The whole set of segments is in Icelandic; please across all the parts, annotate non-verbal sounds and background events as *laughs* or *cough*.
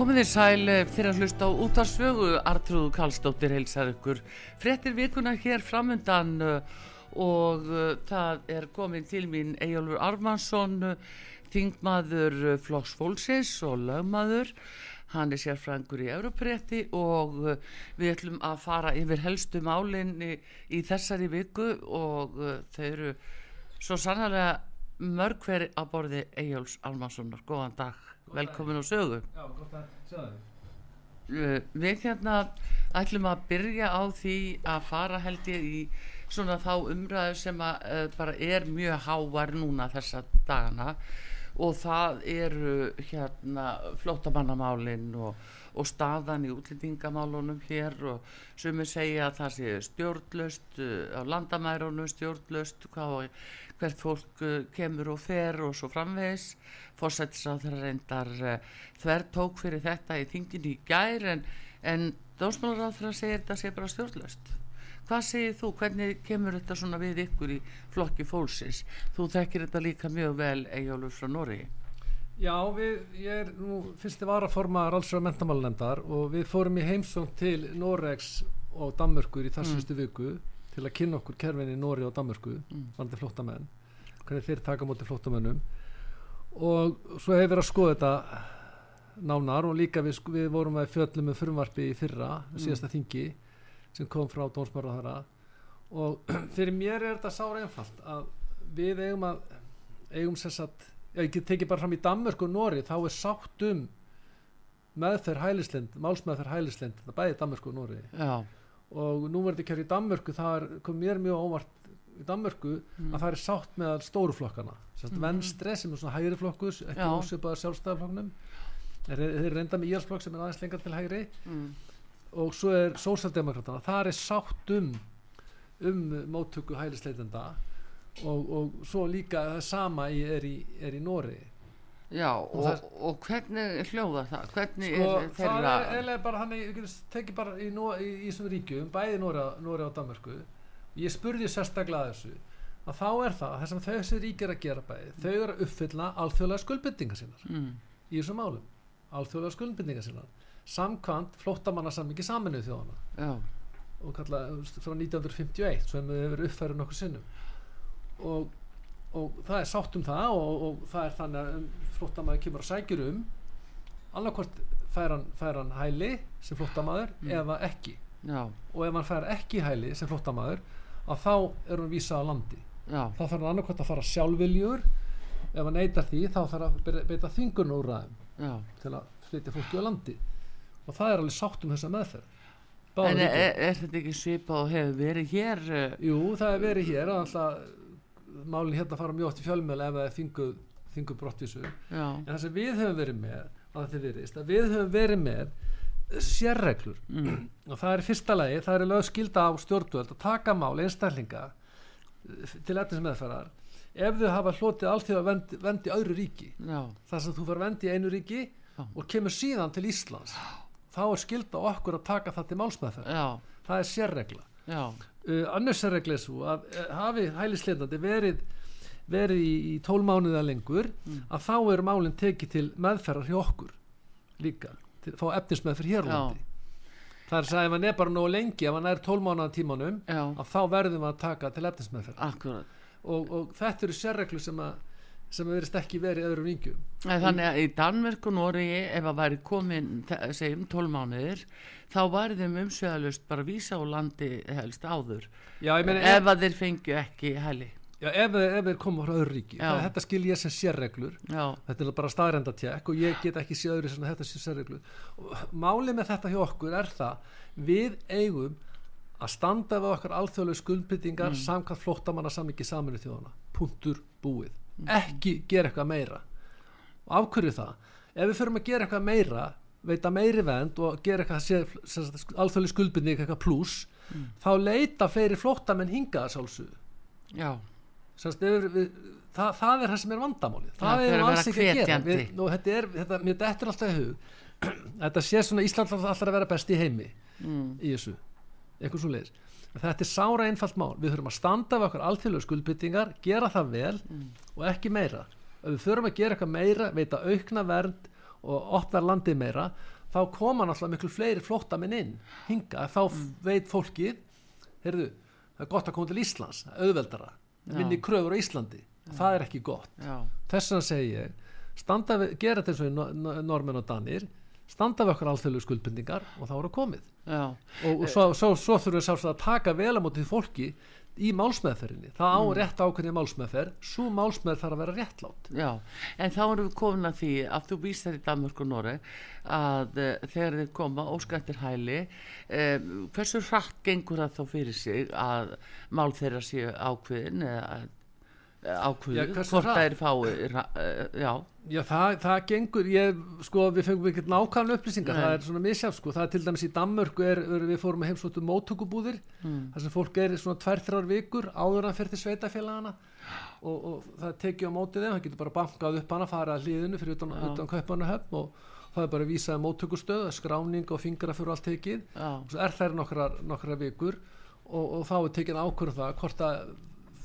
Komið þér sæl fyrir að hlusta á útarsvögu, Artrúðu Kallstóttir heilsar ykkur. Frettir vikuna hér framundan uh, og uh, það er komin til mín Ejólfur Armansson, þingmaður Flóks Fólksins og lögmaður. Hann er sérfrangur í Európarétti og við ætlum að fara yfir helstu málinn í, í þessari viku og þau eru svo sannlega mörg hverju að borði Ejjóls Armanssonar. Góðan dag velkomin á sögu. Já, gott að sjá þig. Uh, við hérna ætlum að byrja á því að fara held ég í svona þá umræðu sem að uh, bara er mjög hávar núna þessa dagana. Og það eru hérna flótamannamálin og, og staðan í útlendingamálunum hér og sumi segja að það sé stjórnlöst uh, á landamærunum stjórnlöst hvert fólk uh, kemur og fer og svo framvegis. Fórsættis á þeirra reyndar uh, þver tók fyrir þetta í þinginu í gær en, en dósmálar á þeirra segir þetta sé bara stjórnlöst hvað segir þú, hvernig kemur þetta svona við ykkur í flokki fólksins? Þú þekkir þetta líka mjög vel Ejólfur frá Nóri Já, við, ég er nú fyrsti varaforma rálsra mentamálunemdar og við fórum í heimsóng til Noregs og Danmörkur í þassustu mm. viku til að kynna okkur kerfinni í Nóri og Danmörku mm. varandi flóttamenn, hvernig þeir taka móti flóttamennum og svo hefur við að skoða þetta nánar og líka við, við vorum að fjöllum með frumvarpi í fyrra, mm. síðasta þingi sem kom frá dónsmáraðara og *clears throat* fyrir mér er þetta sára einfalt að við eigum að eigum sérsagt, ég teki bara fram í Danmörk og Nóri, þá er sátt um meðferð hælislind málsmeðferð hælislind, það bæði Danmörk og Nóri og nú verður ekki hér í Danmörku það er, kom mér mjög óvart í Danmörku Mm. að það er sátt með stóru flokkana sérst Mhm. venstre sem er svona hægri flokkus ekki Já. ósvipaður sjálfstæðarflokknum þeir, þeir reynda með íhalsflokk sem er aðeins lengar til hægri mm. og svo er sósaldemokratana það er sátt um um móttöku hælisleitenda og, og svo líka það sama er, í, er í Nóri Já Og og, það- og hvernig hljóða það? Hvernig sko, er það þeirra er eiginlega bara hann ég teki bara í, í, í þessum ríkjum bæði Nóri, Nóri og Danmörku. Ég spurði sérstaklega að þessu að þá er það, það sem þessi rík er að gera bæði þau eru að uppfylla alþjóðlega skuldbindingar sínar mm. í þessum málum. Alþjóðlega skuldbindingar sínar samkvæmt flóttamannasammingi saminuð þjóðana Já, og kalla frá 1951 sem hefur uppfærið nokkur sinnum og, og það er sátt um það og, og það er þannig að flóttamaður kemur að sækjur um. Annarkvort fær hann, fær hann hæli sem flóttamaður Mm. eða ekki. Já, og ef hann fær ekki hæli sem flóttamaður að þá er hann vísað á landi. Já, þá þarf hann annarkvort að fara sjálfviljur. Ef hann neytar því þá þarf að be- beita þingunúræðum já. til að flytja fólki á landi. Og það er alveg sátt um þessa meðferð. Báðum En er, er þetta ekki svipað og hefur verið hér? eh, Jú, það er verið hér alltaf málin hérna fara mjög oft í fjölmjöl ef það er þinguð, þinguð brottvísu en það sem við höfum verið með að að við höfum verið með sérreglur. Mm, og það er fyrsta lagi, það er lög skilda á stjórnvöld að taka mál einstaklinga eh, til efnis meðferðar ef þau hafa hlotið allþjóða vend, vend í öðru ríki. Já, þar sem þú fara vend í einu ríki Já. og kemur síðan til Íslands þá er skilda okkur að taka það til málsmeðferð já, það er sérregla já, uh, annars sérregla er svo að uh, hafi hælisleitandi verið verið í, í tól mánuða lengur Mm. að þá eru málinn tekið til meðferðar hjá okkur líka til að fá efnismeðferð hér á Já. landi það er að ef hann er bara nógu lengi ef hann er tól mánuða tímanum já, að þá verðum við að taka til efnismeðferð og, og þetta eru sérreglu sem að sem að verist ekki verið öðrum Nei, Þannig að í Danmörk og Noregi ef að væri komin, segjum, 12 mánuðir þá væri þeim umsveðalust bara vísa á landi helst áður. Já, meina, ef, ef að þeir fengju ekki hæli já, ef, ef þeir koma frá öðru ríki það, þetta skil ég sem sérreglur. Já, þetta er bara staðrenda tjekk og ég get ekki séð öðru sem þetta sé sérreglur. Málið með þetta hjá okkur er það við eigum að standa við okkar alþjóðlegu skuldbyttingar mm. samkvæmt flóttamanna samlingi saminu þjóðana punktur búið ekki gera eitthvað meira. Og af hverju það? Ef við förum að gera eitthvað meira veita meiri vend og gera eitthvað alþjóðlegu skuldbytting eitthvað pluss þá leita fleiri flóttamenn hingaða við, það, það er það sem er vandamálið. Það Það er alls ekki að gera. við, og þetta er, þetta, mér dettur alltaf í hug. *clears throat* Þetta sé svona Ísland alltaf að vera best í heimi mm, í þessu, eitthvað svo leiðis þetta er sára einfalt mál, við þurfum að standa við okkar alþjóðlegu skuldbyttingar, gera það vel og ekki meira. Ef við þurfum að gera eitthvað meira, veita aukna vernd og opna landið meira þá koma náttúrulega miklu fleiri flóttamenn inn hinga, þá veit fólkið heyrðu, það er gott að koma til Íslands auðveldara, Já. minni kröfur á Íslandi. Það er ekki gott. Já, þess vegna segi ég standa við, gera þetta eins og í no- no- normenn og danir standa við okkar alþjóðlegu skuldbindingar og þá eru komið. Já, og, og svo, svo, svo þurfum við sjálfsagt að taka vel á móti því fólki í málsmeðferðinni. Það á rétt ákveðni málsmeðferð svo málsmeðferð þarf að vera réttlátt. Já en þá erum við komin að því að þú vísar í Danmörk og Noreg að uh, þegar þeir koma óskættir hæli um, hversu hratt gengur það þá fyrir sig að mál þeirra séu ákveðin eða Ákveðin, hversu hvort það? er fái uh, já, Já, það, það gengur, ég, sko, við fengum ekkert nákvæmlega upplýsingar, Nei. það er svona misjafn, sko, það er til dæmis í Danmörku, er, er, við fórum að heimsóttu móttökubúðir, mm, þar sem fólk er svona tvær, þrjár vikur áður en fyrir sveitafélagana og, og það tekið á mótið þeim, það getur bara bankað upp hana, farið að hliðinu fyrir utan, utan kaupanahöfn og það er bara vísað móttökustöð, skráning og fingra fyrir allt tekið. Og svo er þær nokkrar vikur og, og þá er tekin ákvörð það hvort að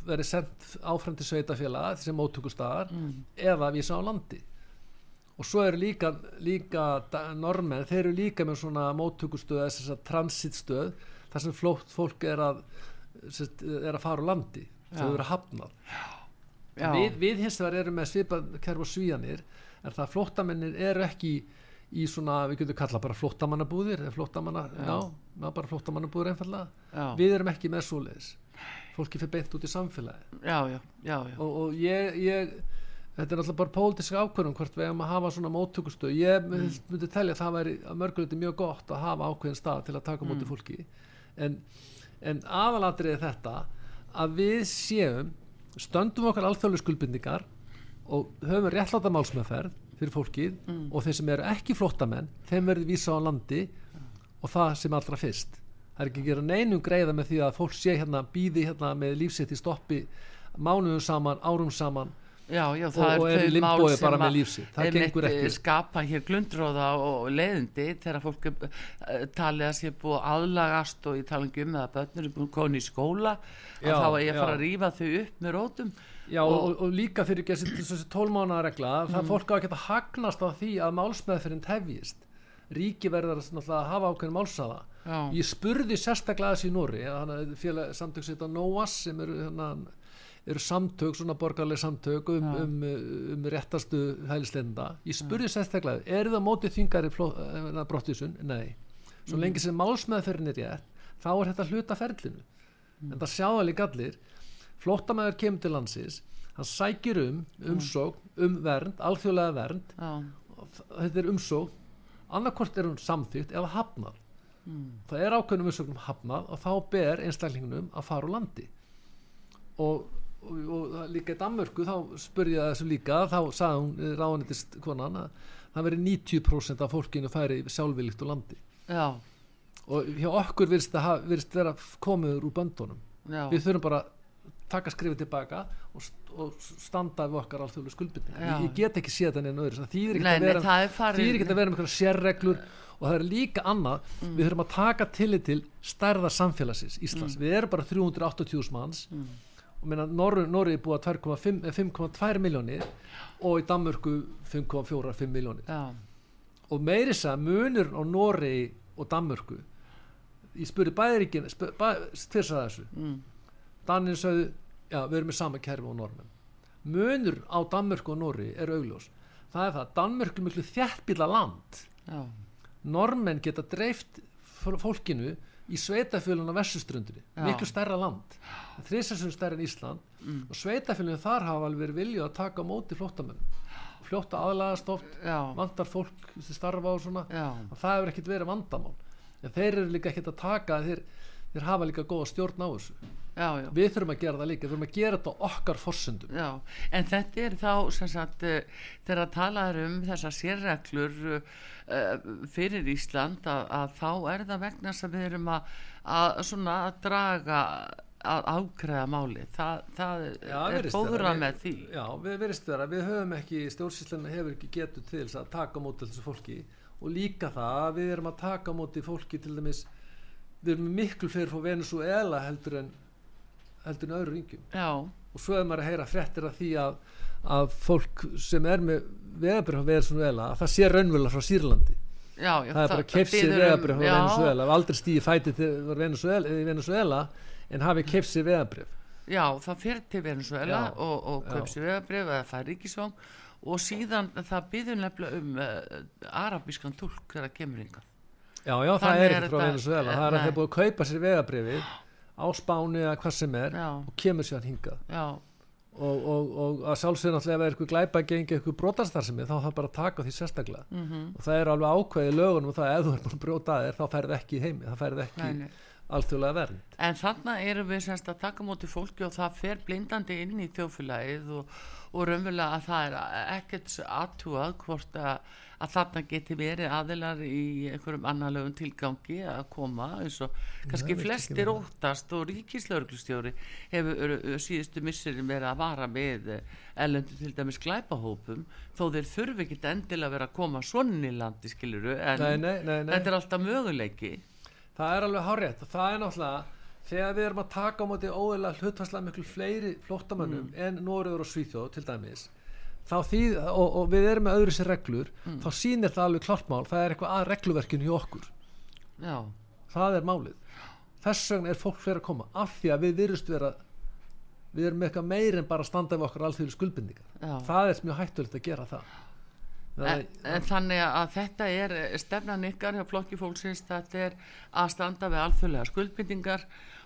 verið sendt áfram til sveitafélaga sem móttökustaðar mm, eða vísa á landi. Og svo eru líka, líka normenn, þeir eru líka með svona móttökustöð eða transitstöð þar sem flótt fólk er að er að fara á landi þau eru hafnað. Við, við hins vegar erum með svipað kerf og svíjanir en það flóttamennir eru ekki í svona, við getum kallað bara flóttamannabúðir flóttamanna, Já. já, já bara flóttamannabúðir einfallega, já, við erum ekki með svoleiðis fólki fyrir beint út í samfélagi já, já, já, já. og, og ég, ég þetta er alltaf bara pólitísk ákvörðum hvort við hefum að hafa svona móttökustöð ég Mm. myndi telja að það væri að mörguleiti mjög gott að hafa ákveðin stað til að taka á móti Mm. fólki en, en aðalatrið er þetta að við séum stöndum okkar alþjóðlega skuldbindingar og höfum réttláta málsmeðferð fyrir fólkið Mm. og þeir sem eru ekki flóttamenn þeim verður vísa á landi og það sem allra fyrst það er ekki að gera neinum greiða með því að fólk sé hérna býði hérna með lífsitt í stoppi mánuðum saman, árum saman Já, já, og, það og er í limbói bara með lífsitt það gengur eh, ekki skapa hér glundróða og leiðindi þegar fólk uh, talið að sé búið að aðlagast og ég tala ekki um að börnur er búin koni í skóla Já, þá er ég að fara að rífa þau upp með rótum. Já, og, og, og líka fyrir ekki þessi tólmánaða regla það Mm. fólk á að geta hagnast á því að málsmeðferðin tefjist. Ríki verður að hafa ákveðin málsaða Já, ég spurði sérstaklega þessi í Nóri félag samtök sitt á NOAS sem eru, hérna, eru samtök, svona borgarlega samtök um, Já. um, um réttastu hælislenda ég spurði sérstaklega, eru það mótið þingari brottisun? Nei. Svo lengi sem málsmeðferðin er rétt þá er þetta hluta ferlinu. En það sjáða líka allir flóttamæður kemur til landsins hann sækir um umsókn um vernd, alþjóðlega vernd. Já, þetta er umsókn. Annarkvort er hún samþýtt eða hafnað það er ákveðnum umsögnum hafnað og þá ber einstaklingunum að fara úr landi. Og, og, og líka í Danmörku þá spurði ég þessu líka þá sagði hún ráðanitist konan að það veri 90% af fólkinu færi sjálfvilligt úr landi. Já, og hjá okkur virðist, það virðist vera komiður úr böndunum. Já, við þurfum bara taka skrifið tilbaka og, st- og standa við okkar alþjóðlu skuldbindingar. Já. ég, ég get ekki séð þetta neina öðru það er ekki að vera með einhverja sérreglur og það er líka annað við þurfum að taka tillit til stærða samfélagsins Íslands, við erum bara 380.000 manns. Og meina Norri, er búið að 2,5 eh, 5,2 miljónir og í Danmörku 5,4-5 miljónir já, og meiri þess að munur á Norri og Danmörku ég spurði bæðiríkin spur, bæ, sagði þessu. Mm, Danir sögðu, já við erum með sama kerfi og normenn munur á Danmörku og Norri er augljós. Það er það, Danmörku er miklu þjættbíla land. Já, normenn geta dreift fól- fólkinu í sveitafjölun á vessustrundinni, Já. miklu stærra land. Þrísarsum stærri en Ísland. Mm. og sveitafjölun þar hafa alveg verið vilju að taka móti flóttamenn. Fljóta aðlagast oft vantar fólk sem starfa og svona. Að það hefur ekkert verið vandamál. En þeir eru líka ekkert að taka þeir, þeir hafa líka góða stjórn á þessu já, já. við þurfum að gera það líka, við þurfum að gera þetta okkar forsendum. Já, en þetta er þá sem sagt, uh, þegar að tala er um þessar sérreglur uh, fyrir Ísland að, að þá er það vegna sem við erum að, að svona að draga að ágreða máli það, það Já, er fóðrað vera. með því. Já, við verðist vera, við höfum ekki stjórnsýsluna hefur ekki getur til að taka móti þessu fólki. Og líka það að við erum að taka móti fólki til dæmis við erum miklu fyrir frá Venezuela heldur en heldur en öðru ringjum Já, og svo er maður að heyra fréttir af því að, að fólk sem er með veðabrið frá Venezuela að það sé raunverulega frá Sýrlandi. Já, já það er bara kefsið um- veðabrif frá Venezuela aldrei stíði fætið til Venezuela, Venezuela en hafi kefsið veðabrif Já, það fyrir til Venezuela og, og sér vegabrif eða fær ríkisvang og síðan það byður nefnilega um uh, arabískan tólk þegar það kemur hingað. Já, já, það Þannig er er ekki frá Venezuela það er að þeir búið að kaupa sér veðabrifið á Spáni eða hvað sem er Já, og kemur sér hingað. Já, og, og, og að sjálfsögðu náttúrulega ef það er eitthvað glæpa að gengi eitthvað brotarstarfsemi þá þarf bara að taka því sérstaklega. Mhm, og það er alveg ákveðið lögunum og það að ef þú er búin að brjóta að þér þá færið ekki heimi það færið ekki nei. Alþjóðlega vernd. En þarna erum við semst að taka móti fólki og það fer blindandi inn í þjófélagið og, og raunverulega að það er ekkert aðtúað hvort að, að þarna geti verið aðilar í einhverjum annarlegum tilgangi að koma eins og kannski ekki flestir óttast og ríkislauglustjóri hefur síðustu missurinn verið að vara með ellendur til dæmis glæpahópum þó þeir þurfi ekki endilega að vera að koma svona í landi skiluru en nei, nei, nei, nei. þetta er alltaf möguleiki það er alveg hárétt og það er náttúrulega þegar við erum að taka á móti óeila hlutvarslega miklu fleiri flóttamönnum en Nóriður og Svíþjóð til dæmis þá þýð, og, og við erum með öðru sér reglur þá sýnir það alveg klart mál. Það er eitthvað að regluverkinu hjá okkur. Já, það er málið. Þess vegna er fólk fyrir að koma af því að við virðust vera við erum með eitthvað meir en bara að standa við okkar alþjóðlu skuldbindingar. Já. það er mjög hættulegt að gera það En, en þannig að þetta er eh, stefnan ykkar hjá flokki fólksins þetta er að standa við alþjóðlega skuldbindingar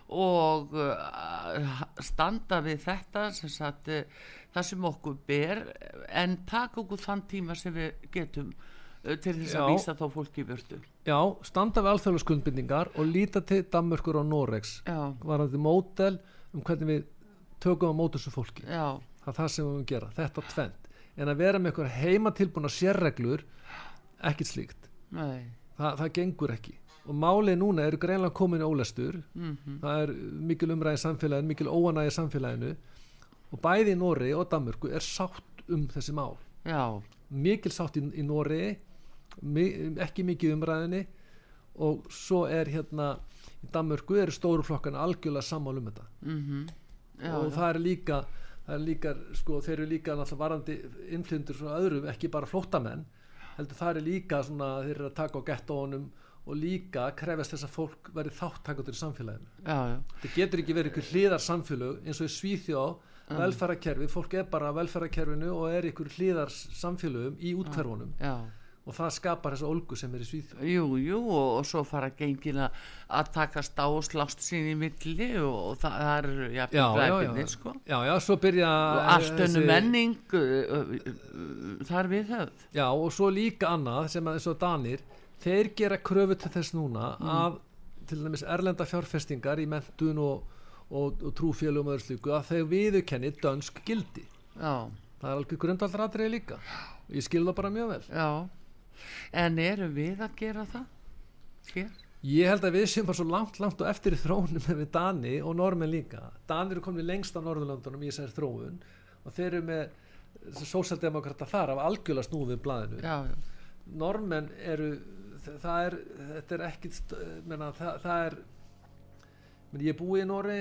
og uh, standa við þetta sem sagt uh, það sem okkur ber en taka okkur þann tíma sem við getum til þess að vísa þá fólki í vörtu já, standa við alþjóðlu skuldbindingar og líta til Danmörkur og Noregs já, varandi mótel um hvernig við tökum á móti þessu fólki. Já, það er það sem við höfum að gera, þetta tvent en að vera með eitthvað heimatilbúna sérreglur ekkert slíkt. Nei. Það, gengur ekki. Og málið núna eru greinlega komin í ólestur. Mm það er mikil umræði í samfélaginu mikil óanægi samfélaginu. Og bæði í Nóri og Danmörku er sátt um þessi mál. Já, mikil sátt í, í Nóri mi, ekki mikið í umræðinni og svo er hérna í Danmörku eru stóru flokkan algjörlega sammála um þetta. Mhm. Já, og það er líka er líka, sko, þeir eru líka náttúrulega varandi innflyndur frá öðrum, ekki bara flóttamenn heldur það er líka svona þeir eru að taka á gettónum og líka krefast þess að fólk verði þáttakandur í samfélaginu. Já, já, það getur ekki verið ykkur hliðar samfélög eins og í Svíþjó velferðarkerfi, fólk er bara á velferðarkerfinu og er ykkur hliðar samfélögum í útkverfunum já. Og það skapar þessa ólgu sem er í Svíþjó Jú, jú, og, og svo fara gengin að takast á og slást sín í milli og, og það, það eru Já, já, já. glæpinir, sko. já, já, svo byrja Og allt önnu menning uh, uh, þar við höfð. Já og svo líka annað sem að og Danir þeir gera kröfu til þess núna að til dæmis erlenda fjárfestingar í mentun og, og, trúfélum og öðru slíku að þeir viðurkenni dönsk gildi. Já, það er alveg grundvaldaratriði líka. Og ég skil það bara mjög vel. Já en erum við að gera það hér? ég held að við séum bara svo langt, langt og eftir í þróunum með Dani og Normen líka. Dani eru komin lengst á Norðurlöndunum í þessari þróun og þeir eru með sósaldemokrata þar af algjörlega snúðið já, normenn eru það er, þetta er ekkit menna, það, það er menna, ég búið í Nóri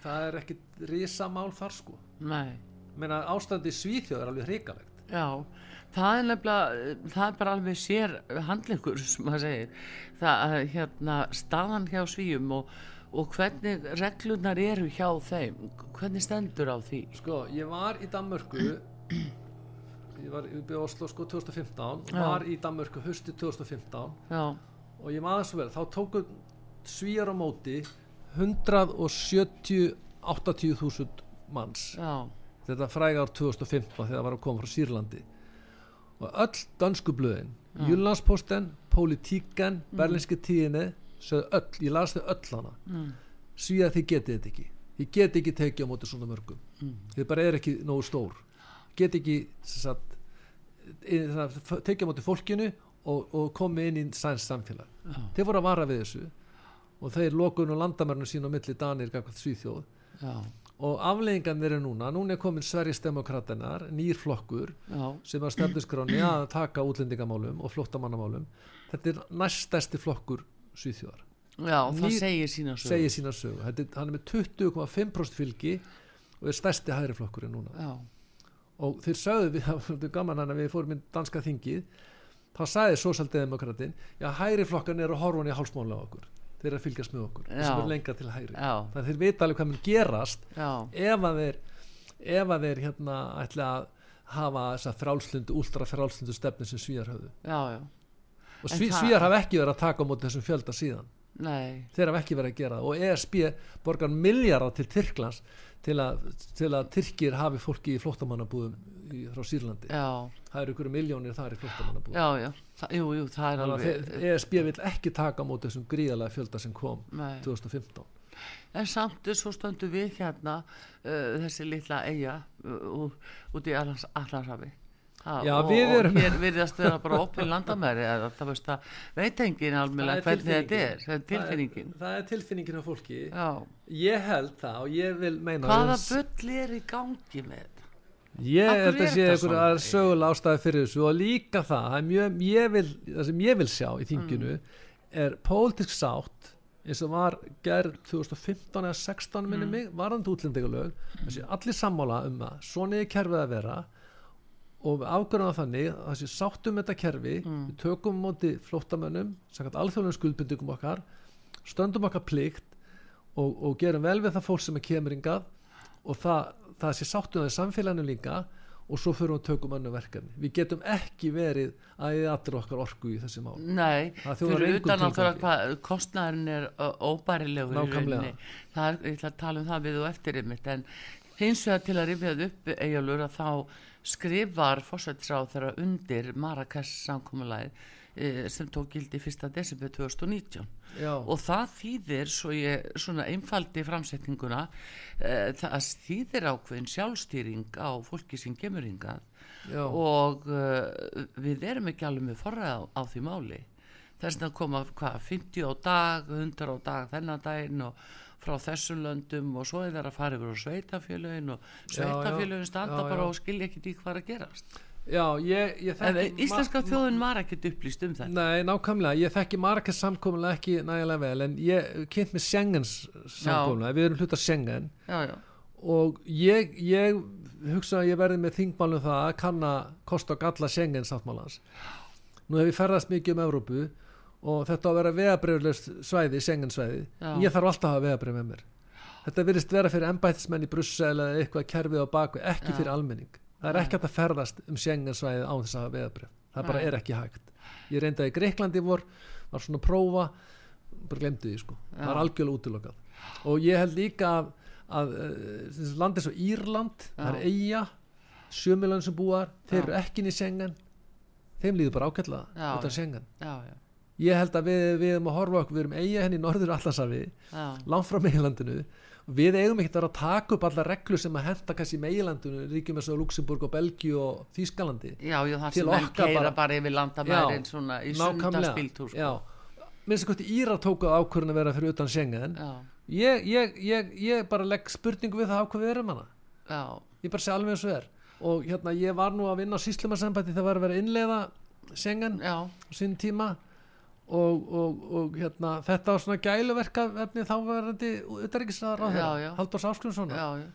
það er ekkit risamál þar sko. Nei. Menna, ástandi Svíþjóð er alveg hrikalegt. Já, það er nefnilega, það er bara alveg sér handlingur sem maður segir. Það að hérna staðan hjá svíum og, og hvernig reglunar eru hjá þeim, hvernig stendur á því? sko, ég var í Danmörku ég var í Oslo sko 2015 Já. var í Danmörku höstu 2015 Já, og ég maður svo vel, þá tóku svíjar á móti 170 80.000 manns já, þetta fræga ár 2015 þegar það var að koma frá Sýrlandi og öll dansku blöðin Jyllandsposten, Politíken Berlinski tíðinni öll, ég las þau öll hana. Mm, svíða þið getið þetta ekki. Þið getið ekki tekið á móti svona mörgum. Mm, þið bara er ekki nógu stór. Getið ekki sagt, tekið á móti fólkinu og, og komið inn í sæns samfélag. Já, þeir voru að vara við þessu og þeir lokuðu nú landamærinu sín á milli Danir Svíþjóð. Já, og afleggingan eru núna, núna er komin Sveriges demokraternar, nýr flokkur já, sem að stefnusgráni að taka útlendingamálum og flóttamannamálum. Þetta er næststæsti flokkur Svíþjóðar, já, það Nýr- segir sína sögur. segir sína er- hann er með 20,5% fylgi og er stærsti hægri flokkurinn núna. Já, og þeir sögðu við, *laughs* það er gaman hann að við fórum í danska þingið þá sagði sósaldemokratin já hægri flokkan eru að horfa hann í hálsmónlega okkur þeir að fylgjast með okkur sem er lengra til hægri. Þannig að þeir vita alveg hvað mun gerast ef að þeir ef að þeir hérna ætla að hafa þessa frálslundu, últra frálslundu stefni sem svíjar höfðu. Og sví, svíjar hafa ekki verið að taka á móti þessum fjölda síðan. Nei, þeir hafa ekki verið að gera það. Og ESB borgar miljardar til Tyrklands til að, til að Tyrkir hafi fólki í flóttamannabúðum í, frá Sýrlandi. Já, það eru ykkur miljónir þar í flóttamannabúðum. Já, já, það, jú, jú, það er alveg, ESB vil ekki taka móti þessum gríðalega fjölda sem kom nei. 2015 En samt er svo stöndum við hérna uh, þessi litla eiga uh, út í Allandshafi. Ha, Já, og, og hér virðast vera bara opið landamæri það veist að enginn almennilega hvernig þetta er, það er tilfinningin. það er, það er tilfinningin á fólki Já, ég held það og ég vil meina hvaða bull er í gangi með þetta? Ég hverju held að sé þetta einhver svona? að sögulega ástæði fyrir þessu og líka það, mjög, ég vil, það sem ég vil sjá í þinginu Mm. er pólitísk sátt eins og var gerð 2015 eða 16 minni Mm. mig, varðandi útlendingalög þessi allir sammála um það svona er kerfið að vera og það þannig að þessi sáttum þetta kerfi, Mm. við tökum á móti flóttamönnum, sakant alþjóðlega skuldbindingum okkar stöndum okkar plikt og, og gerum vel við það fólk sem er kemur ingað og það, það sé sáttum það í samfélaginu líka og svo fyrir við að tökum önnu verkefni við getum ekki verið að eða allir okkar orku í þessi mál Nei, fyrir utan tilgangi. hvað kostnæðurinn er óbærilegur Nákvæmlega. Það er, ég ætla að tala um það við og eftir einmitt, en hins vegar til að rifjað upp eigjálur að þá skrifar fórsættisráð þeirra undir Marrakesh samkomulæð e, sem tók gildi 1. desember 2019 já, og það þýðir svo ég svona einfaldi framsetninguna e, það þýðir ákveðin sjálfstýring á fólki sem kemur hingað. Og uh, við erum ekki alveg með forræð á, á því máli. Þess að koma hvað, 50 á dag 100 á dag þennan daginn og frá þessum löndum og svo er það að fara yfir á sveitafélögin og sveitafélögin standa já, bara já. og skilja ekkert í hvað er að gerast. Já ég, ég en þekki íslenska ma- þjóðin var ekkert upplýst um þetta. Nei, nákvæmlega, ég þekki Marrakesh samkomulega ekki nægilega vel en ég kynnt með Schengens samkomulega, við erum hluta Schengen. Já, já, og ég, ég hugsa að ég verði með þingmálum það að kanna kost og galla Schengen sáttmálans. Nú hef ég ferðast mikið um Evrópu og þetta á að vera vegabriflust svæði, Schengen svæði Já. ég þarf alltaf að hafa vegabrif með mér þetta virðist vera fyrir embættismenn í Brussel eða eitthvað kerfið á baku, ekki Já. fyrir almenning það er ekki að ferðast um Schengen svæði án þess að hafa vegabrif það bara er ekki hægt ég reyndaði í Greiklandi vor var svona að prófa bara glemdi því sko, það Já. er algjörlega útilokað og ég held líka að, að uh, landið svo Írland það er Já. eiga sjömilan sem búar, þeir Já. eru ekki í Schengen þeim líður bara Já, utan já. Schengen já, já. Ég held að við, við erum að horfa okkur við erum eiga henni í norður allansafi langt frá meilandinu við eigum ekkert að vera að taka upp alla reglur sem að henda kannski í meilandinu ríkjum eins og Luxemburg og Belgíu og Þýskalandi já, já það sem okkar keira bara- bara, yfir landamærin svona í sundarspíltúr já, minnst að hvort Íra tóku ákvörðin að vera fyrir utan Schengen. Já, ég, ég, ég, ég bara legg spurningu við það á hvað við erum hana. Já, ég bara sé alveg eins og er. Og hérna ég var nú að vinna á síslumarsembæti þegar var að vera innleiða Schengen já, á sín tíma og, og, og hérna þetta var svona gæluverka efni þáverandi utanríkisraðar á Já, já. þeirra já, já,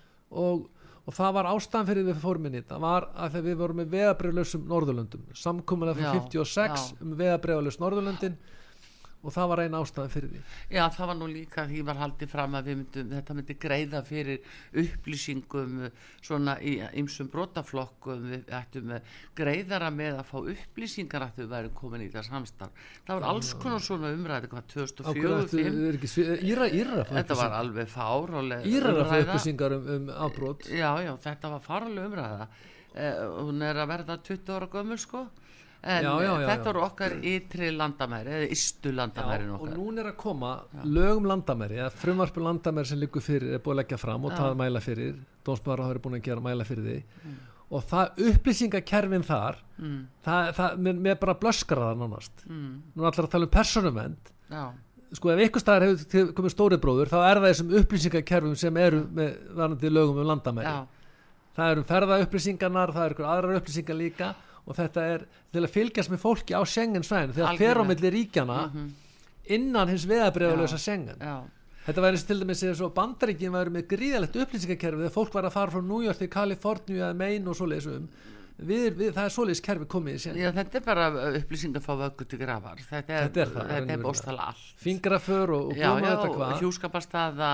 og, og það var ástæðan fyrir við fórum inn í þetta var að við vorum með veðabriflausum Norðurlöndum samkomulega Já, frá 56 já. um veðabriflaus Norðurlöndin og það var eina ástæðan fyrir því? Já, það var nú líka því var haldið fram að myndum, þetta myndi greiða fyrir upplýsingum svona í ymsum brotaflokkum. Við ættum greiðara með að fá upplýsingar að þau væri komin í það samstarf. Það var alls konar svona umræði hvað Á hverju 2004 ættu- 2005 er ekki svi- Íra, Íra þetta var alveg fáráleg Írar að fá upplýsingar um, um afbrót já, já, þetta var fáráleg umræða. Eh, hún er að verða 20 ára gömul sko en Já, já, já, þetta voru okkar ytri landamæri eða ystu landamærin og okkar. núna er að koma lögum landamæri eða frumvarpu landamæri sem liggur fyrir er búið að leggja fram og taða mæla fyrir dómsmaður hafa verið búin að gera mæla fyrir því. Mm. og það upplýsingakerfin þar mm, það, það, mér, mér bara blöskar það nánast. Mm, nú er allir að tala um persónumend já, sko ef ykkur staðar hefur komið stóri bróður þá er það þessum upplýsingakerfum sem eru með varandi lögum um landamæri. Það eru ferða upplýsingarnar, það eru aðrar upplýsingar líka og þetta er til að fylgjast með fólki á Schengen svæðinu þegar fer á Algjörlega. milli ríkjana mhm, innan hins veðabreyðalösa Schengen. Já, Þetta væri til dæmis eins og bandaríkin væri með gríðalegt upplýsingakerfi þegar fólk var að fara frá New York til Kaliforníu eða Maine og svoleiðis um við, við, það er svoleiðis kerfi komið í já, þetta er bara upplýsingar fá vöggu til grafar. Þetta er, Þetta er það, þetta er raunverulega. bóstala allt. Fingraför og, og já, góma já, þetta hvað. hjúskaparstaða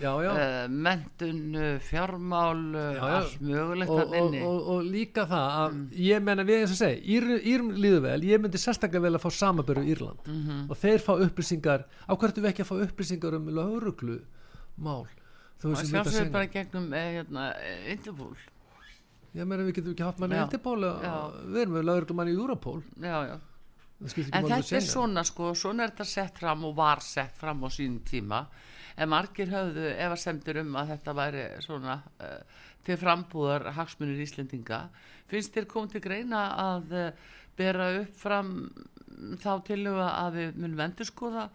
já, já. uh, mentun, uh, fjármál uh, Já, já. allt mögulegt Og, að og, inni. og, og líka það að Mm. ég menna við eins og segi Ír, Írum líður vel, ég myndi sérstaklega vel að fá samaböru í Írland Mhm. og þeir fá upplýsingar. Á hvertu við ekki að fá upplýsingar um lauruglu mál? Þú veist sem þetta sjálfsögur segja bara gegnum eh, hérna, eh, Interpol ég meina við getum ekki haft manni Já. við erum með lauruglumann í Europol. Já, já. En þetta er svona sko, svona er þetta sett fram og var sett fram á sínum tíma. En margir höfðu efasemdir um að þetta væri svona uh, til frambúðar hagsmunir Íslendinga. Finnst þér komið til greina að uh, bera upp fram þá tilhuga að við munum endur skoða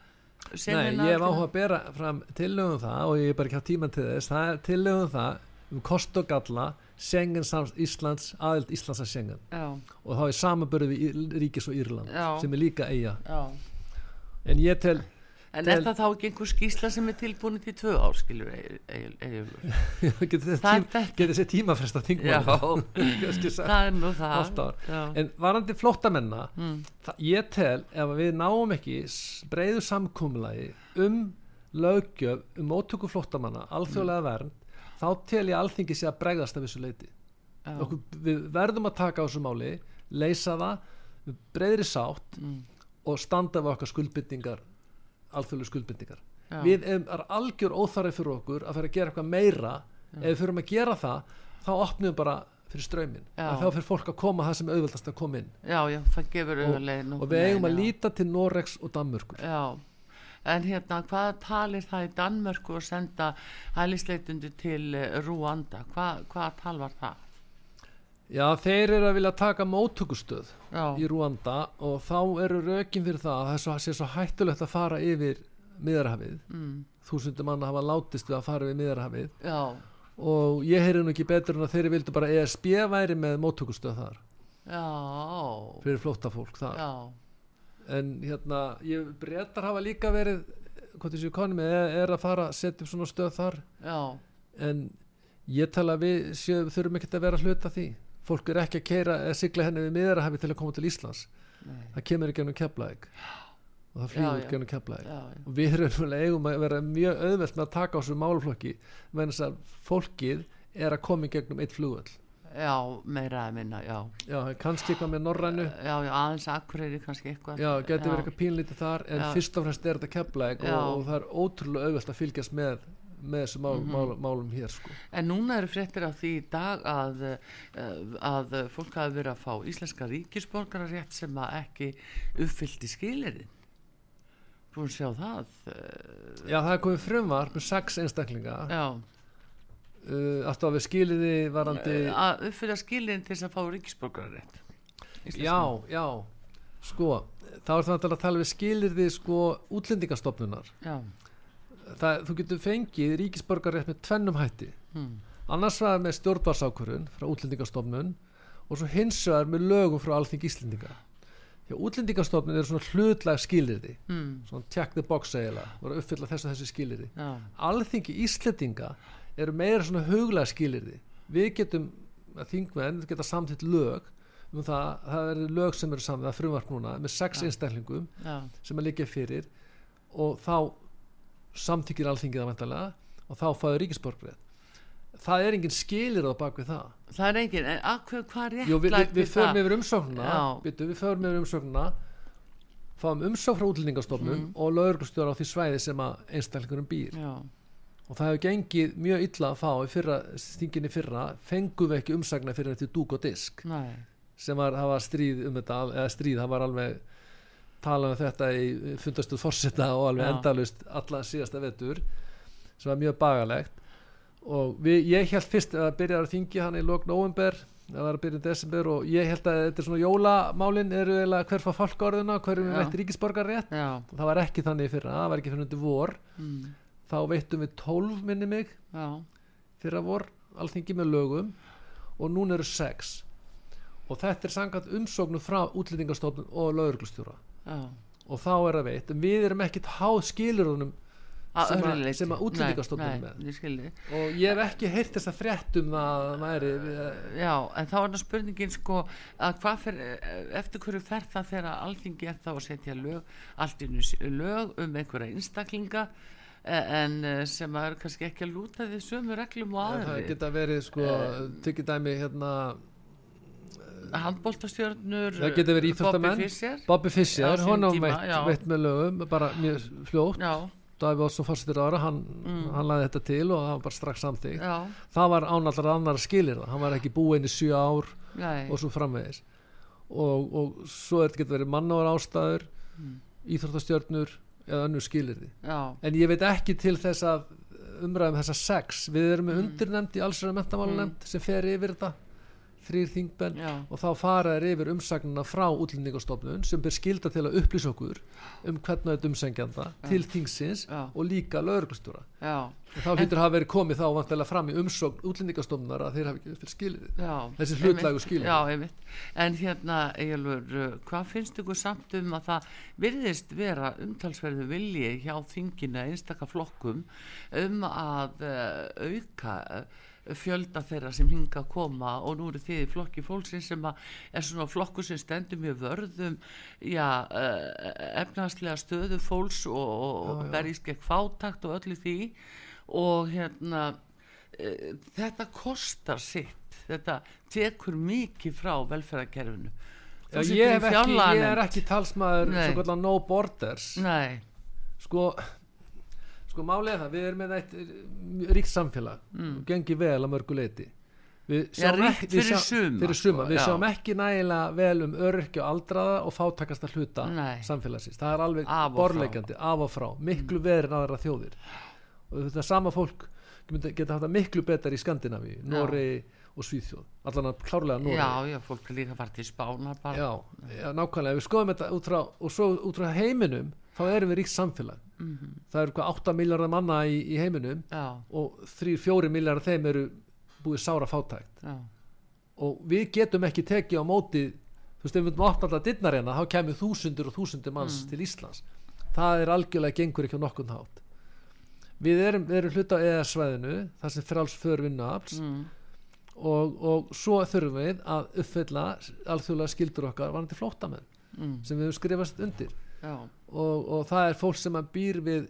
Nei, ég hef áhuga að bera fram tillögum það og ég er bara ekki á tíman til þess. Það er tillögum það um kost og galla Schengen sams Íslands aðild Íslands að Schengen. Já, og þá er samanbörðu við ríkis og Írland Já. sem er líka eiga já. En ég tel, En er það þá ekki einhver skýsla sem er tilbúin til tvö ár, skilur *laughs* getur þessi tímafresta Já, *laughs* þingmann það er nú það. En varandi flóttamenna Mm. ég tel ef við náum ekki s- breiðu samkumulagi um löggjöf um móttöku flóttamanna alþjóðlega Mm. vernd þá tel ég alþingi sé að bregðast af þessu leiti Já. Okkur, við verðum að taka á þessu máli leysa það breyðri sátt Mm. og standa við okkar skuldbyndingar alþjóðlega skuldbyndingar Já. við erum er algjör óþarri fyrir okkur að fyrir að gera eitthvað meira. Ef við fyrir að gera það þá opnum við bara fyrir strömmin Já. þá fyrir fólk að koma það sem auðveldast að koma inn. Já, já, það gefur og, og við eigum að líta til Noregs og Danmörkur Já, en hérna, hvað talir það í Danmörku að senda hælisleitundi til eh, Rúanda? Hvað, hvað tal var það? já þeir eru að vilja taka móttökustöð Já, í Rúanda og þá eru rökin fyrir það að það svo, sé svo hættulegt að fara yfir miðarhafið mm, þúsundum manna hafa látist við að fara yfir miðarhafið já, og ég heyri nú ekki betur en að þeir vildu bara ESB væri með móttökustöð þar. Já, fyrir flóttafólk þar. Já, en hérna, ég breytar hafa líka verið hvað þessu konum er, er að fara að setja upp svona stöð þar. Já, en ég tala við séu, þurfum ekkert að vera að hluta því. Fólk er ekki að keira eða sigla henni við miðarahafi til að koma til Íslands. Nei, það kemur ekki ennum keflaðik og það flýgur ekki ennum já, og við erum eigum að vera mjög auðvelt með að taka á þessu málflokki menn þess að fólkið er að koma í gegnum eitt flugvöll já, meira að minna, já, já, kannski eitthvað með norrænu já, já, aðeins akkureyri kannski eitthvað. já, getur verið eitthvað pínlítið þar en Já. fyrst og fremst er þetta Já. og, og það er ótrúlega auðvelt að fylgjast með með þessu mál, Mhm. mál, málum hér sko. En núna eru fréttir af því í dag að, uh, að fólk hafi verið að fá íslenska ríkisborgararétt sem að ekki uppfyllti skilirinn. búin að sjá það eh, Já, það er komið frumvar með sex einstaklinga já, uh, aftur að við skiliði varandi að uppfylla skilin til þess að fá ríkisborgararétt Já, já. Sko, þá er það að tala við skilirði sko útlendingastofnunar. Það, Þú getur fengið ríkisborgarrétt með tvennum hætti. Hm, annars var með stjórnvarsákurinn frá útlendingastofnun og svo hins vegar með lögum frá alþing Íslendinga. Já, útlendingastofnun er svona hlutlag skilirði hm, svona check the box eiginlega voru að uppfylla þessu þessu skilirði já, alþingi Íslendinga eru meira svona huglega skilirði við getum, að þingmenn geta samtitt lög um það, það eru lög sem eru saman, það er frumvarp núna með sex Já. einstaklingum já, sem að liggja fyrir og þá samtykkir alþingið það vantarlega og þá fáið ríkisborgrið það er engin skilir á bakvið það. Það er engin en að hvað, er Jú, við, við, við förum yfir umsóknuna byttu, við förum yfir umsóknuna fáum umsókn frá útlendingastofnun Mm. og lauruglustjóra á því svæði sem að einstaklingurum býr. Já, og það hefur gengið mjög illa að fá í fyrra, þinginni fyrra fengum við ekki umsagna fyrir þetta dúk og disk. Nei, sem var, það var stríð um þetta eða stríð, það var alveg talað um þetta í fundastuð fórseta og alveg Já. endalust alla síðasta vetur sem var mjög bagalegt. Og við, ég held fyrst að byrja að þingi hann í lok november það var að byrja í desember og ég held að þetta er svona jólamálin eru eiginlega hver fá fálkaorðuna hverjum við veitt ríkisborgar rétt já, það var ekki þannig fyrra, það var ekki fyrir undir vor. Hm, þá veittum við 12 minni mig já, fyrra vor alþingi með lögum. Og núna eru 6 og þetta er sangat umsóknum frá útlendingastofnun og lauruglustjóra já. Og þá er það veitt við erum ekkit háð skilurunum Sem leyti. sem að Útlendingastofnun er Nei, með. og ég hef ekki heyrt þess að fréttum að væri við- Já, en þá er það spurningin sko að hvað fyrir, eftir hverju fer það þegar alþingi er þá að setja lög allt í einu lög um einhverja einstaklinga eh, en eh, sem að eru kannski ekki að lúta því sömu reglum og en það aðri geta verið sko tekið dæmi hérna handbóltastjörnur Það geta verið íþróttamenn. Bobby Fischer. Hann á veitt, með lögum bara mjög fljótt, Já, Davíð Ótsson fórsetir ára hann, Mm. hann laði þetta til og það var bara strax samþýgt það var ánallar annar skilir það hann var ekki búinn í sjö ár nei. og svo framvegis. Og, og svo er þetta getur verið mannóðar ástæður Mm. íþróttastjörnur eða önnur skilirði en ég veit ekki til þess að umræðum þessa sex. Við erum með Mm. undirnemnd í allsverða mentamálanemnd sem fer yfir þetta þrýr þingbenn og þá fara þeir yfir umsagnina frá útlendingastofnun sem ber skilda til að upplýsa okkur um hvernig þetta umsengjanda til þingsins og líka og þá hlýtur hafa verið komið þá vantilega fram í umsókn útlendingastofnunar að þeir hafi ekki fyrir skilið Þessi hlutlægu einmitt. En hérna, Egilur, hvað finnst ykkur samt um að það virðist vera umtalsverðu vilji hjá þingina einstaka flokkum um að uh, auka uh, fjölda þeirra sem hinga að koma og nú eru þið í flokki fólksins sem er svona flokkur sem stendur mjög vörðum já, uh, efnaðslega stöðu fólks og, berjist gegn fátakt og öllu því. Og hérna uh, þetta kostar sitt þetta tekur mikið frá velferðarkerfinu. Ég, ég er ekki talsmaður no borders. Nei, sko sko er það, við erum með eitt ríkt samfélag mm. og gengi vel að mörgu leiti við Já, sjáum ekki- við fyrir sjá- suma, fyrir suma. sko, við já. sjáum ekki nægilega vel um öryrkja og aldraða og fátakasta hluta Nei. samfélagsins, það er alveg Af og frá. af og frá, miklu mm. verið en aðra þjóðir og þetta sama fólk geta haft það miklu betar í Skandinavíu Nóri og Svíþjóð allan að klárlega Nóri já, já, fólk er líka farið til spánar bara Já, já, nákvæmlega, við skoðum þetta út frá, og svo út frá heiminum þá erum við ríkt samfélag Mhm. það eru hvað 8 miljardar manna í, í heiminum já, og 3-4 miljardar þeim eru búið sára fátækt. Já, og við getum ekki tekið á móti þú veist, ef við myndum opna alltaf dittnar hérna þá kemur þúsundur og þúsundur manns Mm. til Íslands. Það er algjörlega gengur ekki á nokkun hátt. Við erum, erum hluta á EES-svæðinu þar sem frjáls för vinnuafls mm, og, og svo þurfum við að uppfylla alþjóðlega skildur okkar varandi flóttamenn mm, sem við höfum skrifast undir og, og það er fólk sem að býr við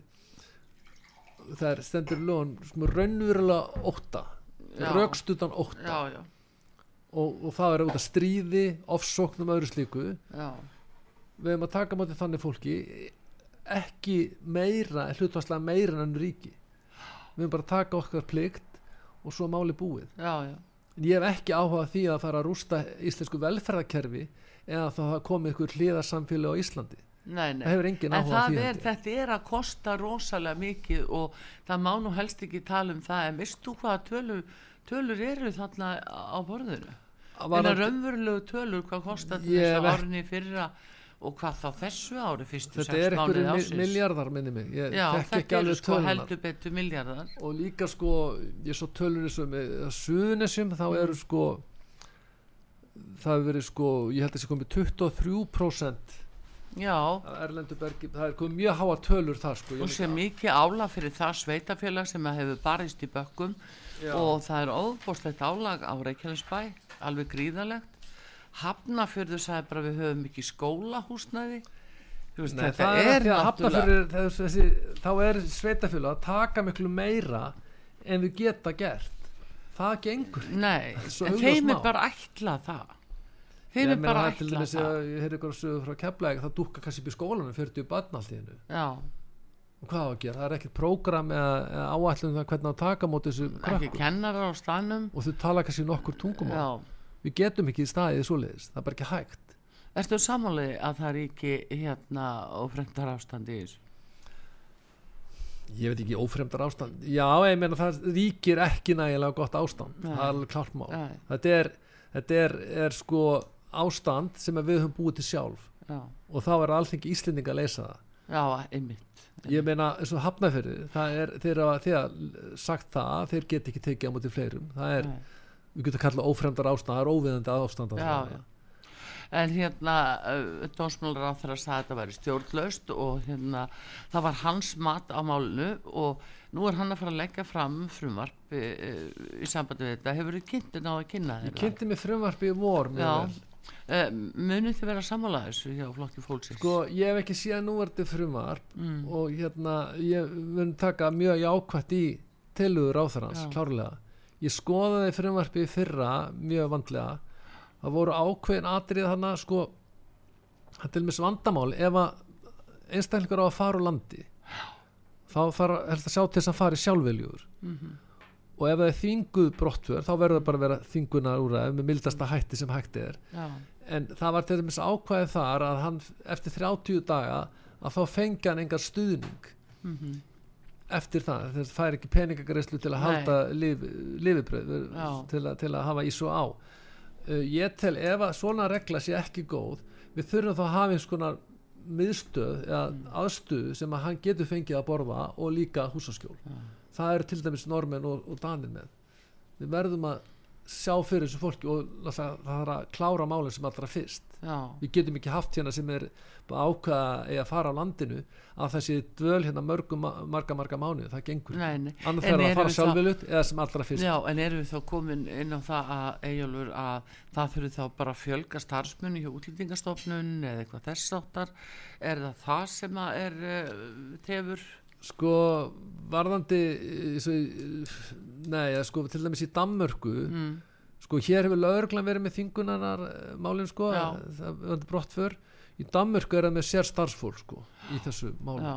það er stendur lögum raunverulega ótta. Já. rökstutan ótta. Já, já, og, og það er út af stríði ofsóknum öðru slíku. Já, við höfum að taka móti þannig fólki ekki meira hlutvarslega meira en önnur ríki. Við höfum bara að taka okkar plikt og svo máli búið. En ég hef ekki áhuga á því að fara að rústa íslensku velferðarkerfi eða þá það komið ykkur hliðarsamfélag á Íslandi Nei, nei. það það er, þetta er að kosta rosalega mikið og það má nú helst ekki tala um það. En veistu hvaða tölur, tölur eru þarna á borðinu? En að raunverulegu tölur hvað kostar Ég þessu árni fyrra og hvað þá þessu ári fyrstu þetta er einhverju miljardar minni mig. Ég já, þekki ekki þetta eru alveg sko tölunar heldur betur miljardar og líka sko ég svo tölur þessu með suðunisjum þá Mm. eru sko það hefur verið sko ég held að þessi komið 23% já, af erlendu bergi það er komið mjög háa tölur þar sko og sem mikið álag fyrir það sveitafélag sem hefur barist í bökkum. Já. og það er óbúslegt álag á Reykjanesbæ alveg gríðalegt Hafnafjörður sagði bara við höfum ekki skólahúsnæði. Þú veist, Nei, það er, er að náttúrulega hafnafyrir þessi, þá er sveitafélag að taka miklu meira en við geta gert. Það gengur Nei, þeim er bara ætla það Ég þeim er meina, bara það er til dæmis það. að ég heyrði ykkur að sögu frá keflæk það dúkka kannski upp í skólanum 40 barn allt í hennu Já, og hvað á að gera, það er ekkert prógram eða, eða áætlun um það hvernig á að taka móti þessu ekki krökkum. kennarar á staðnum. Og þau tala kannski nokkur tungumál. Já, við getum ekki í staðið svoleiðis, það er bara ekki hægt. Ertu samanlega að það er ekki hérna og fremdar ástandi í þessu? Ég veit ekki ófremdar ástand. Já, ég meina það ríkir ekki nægilega gott ástand. Það er klart Nei. þetta, er, þetta er, er sko ástand sem að við höfum búið til sjálf Já, og þá er alþengi Íslendinga að leysa það já, einmitt ég meina eins og hafa þegar sagt það þeir get ekki tekið á móti fleirum það er, Nei. við getum kallað ófremdar ástand það er óviðandi ástand Já, já. En hérna, uh, dómsmálar á þeirra sagði að þetta væri stjórnlaust og hérna, það var hans mat á málinu og nú er hann að fara að leggja fram frumvarp uh, í sambandi við þetta. Hefur þið kynntin á að kynna ég þeirra? kynnti mig frumvarpi í vor Já, vel. Uh, munið þið vera sammála þessu hjá flokki fólksins? sko ég hef ekki síðan núverdi frumvarp mm. og hérna ég mun taka mjög jákvætt í tilugur á Já. klárlega ég skoðaði frumvarpi í fyrra mjög vandlega það voru ákveðin atrið hana sko það er til mis vandamál ef að einstaklingur á að fara úr landi þá þarf helst að sjá til þess að fara sjálfveljugur Mhm. Og ef það er þinguð brottfjör þá verður það bara að vera þingunar úr með mildasta hætti sem hætti er Já, en það var til dæmis ákvæðið þar að hann eftir 30 daga að þá fengi hann engar stuðning mhm, eftir það, þess að fær ekki peningagreislu til að Nei. halda lif, lifibröð Já. til, til að hafa í svo á uh, ég tel ef að svona regla sé ekki góð við þurfum þá að hafa eins konar miðstöð eða Mm. aðstöð sem að hann getur fengið að borða og líka húsaskjól Já. Það eru til dæmis normenn og, og danir með. Við verðum að sjá fyrir þessu fólki og það þarf að klára málinn sem allra fyrst. Já, við getum ekki haft hérna sem er bara ákveða eða fara á landinu að þessi dvöl hérna mörgum marga marga mánuði, það gengur nei, nei. annað En þarf að erum fara við þá- sjálfvilut eða sem allra fyrst. Já, en erum við þá komin inn á það að Eyjólfur að það þurfi þá bara fjölga starfsmunni hjá útlýtingastofnun eða eitthvað þess áttar er það það sem að er uh, tefur sko varðandi eh, svo, nei, eða sko til dæmis í Danmörku mm, sko hér hefur lögreglan verið með þingunanar málin sko, Já. það var brott fyrr í Danmörku er það með sér starfsfólk sko í þessu já,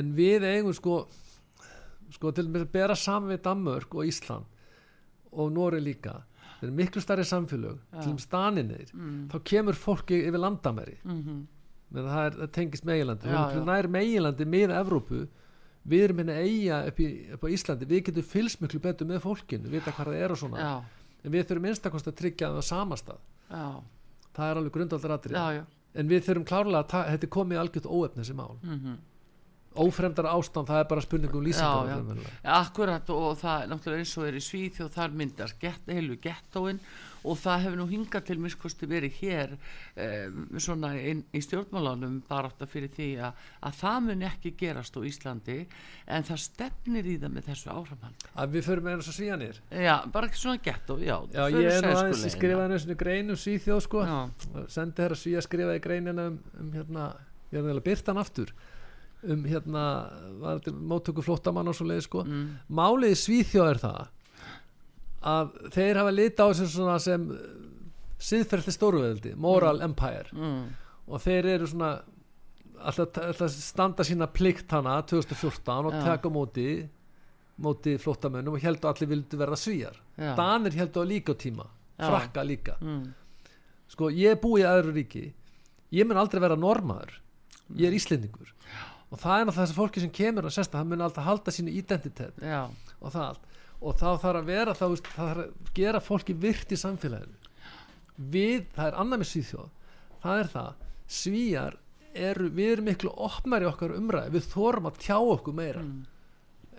en við eigum sko sko til dæmis að bera saman við Danmörk og Ísland og Nóri líka. Þeir eru miklu starri samfélög Já. til dæmis Daninir mm, þá kemur fólki yfir landamæri. Mm menn það, er, það tengist meginlandi Já, við já. erum nær meginlandi miða Evrópu. Við erum hérna eiga upp, í, upp á Íslandi. Við getum fylgst miklu betur með fólkinu vita hvað það er og svona. Já, en við þurfum einstakost að tryggja það á samastað það er alveg já. en við þurfum klárlega að ta- þetta er komið algjört óefni þessi mál. Mm ófremdar ástand það er bara spurning um Já, já. lýsingar Akkurat og það náttúrulega eins og er í Svíþjóð þar myndast get, heilu gettóin og það hefur nú hingað til miskosti verið hér um, svona inn, í stjórnmálanum bara átt að fyrir því að, að það mun ekki gerast á Íslandi en það stefnir í það með þessu áframhald að við förum eins og svíjanir Já, bara ekki svona gettó, já já förum ég er nú aðeins leiðina. skrifaði einu grein um svíþjóð sko. Já, sendi þér að svíja skrifaði greinina um, um hérna, ég er neila byrtan aftur um hérna móttöku flóttamann og svo leiði sko. Mm, málið svíþjóð er það að þeir hafa lita á svona sem siðferðli stórveðildi, moral empire. Mm, og þeir eru svona alltaf, alltaf standa sína plikt hana 2014 og Já. taka móti móti flóttamönnum og heldur allir vildu verða svíjar já, Danir heldur á líka á tíma Já. frakka líka. Mm, sko ég búið í aðru ríki. Ég mun aldrei vera normaður ég er Íslendingur og það er náttúrulega þessi fólki sem kemur og sérst að það mun alltaf halda sínu identitet já, og það allt og þá þarf að vera þá, veist, það þarf að gera fólki virt í samfélaginu við, það er annað með Svíþjóð það er það, Svíjar eru, við erum miklu opnari í okkar umræði, við þorum að tjá okkur meira Mm. mm.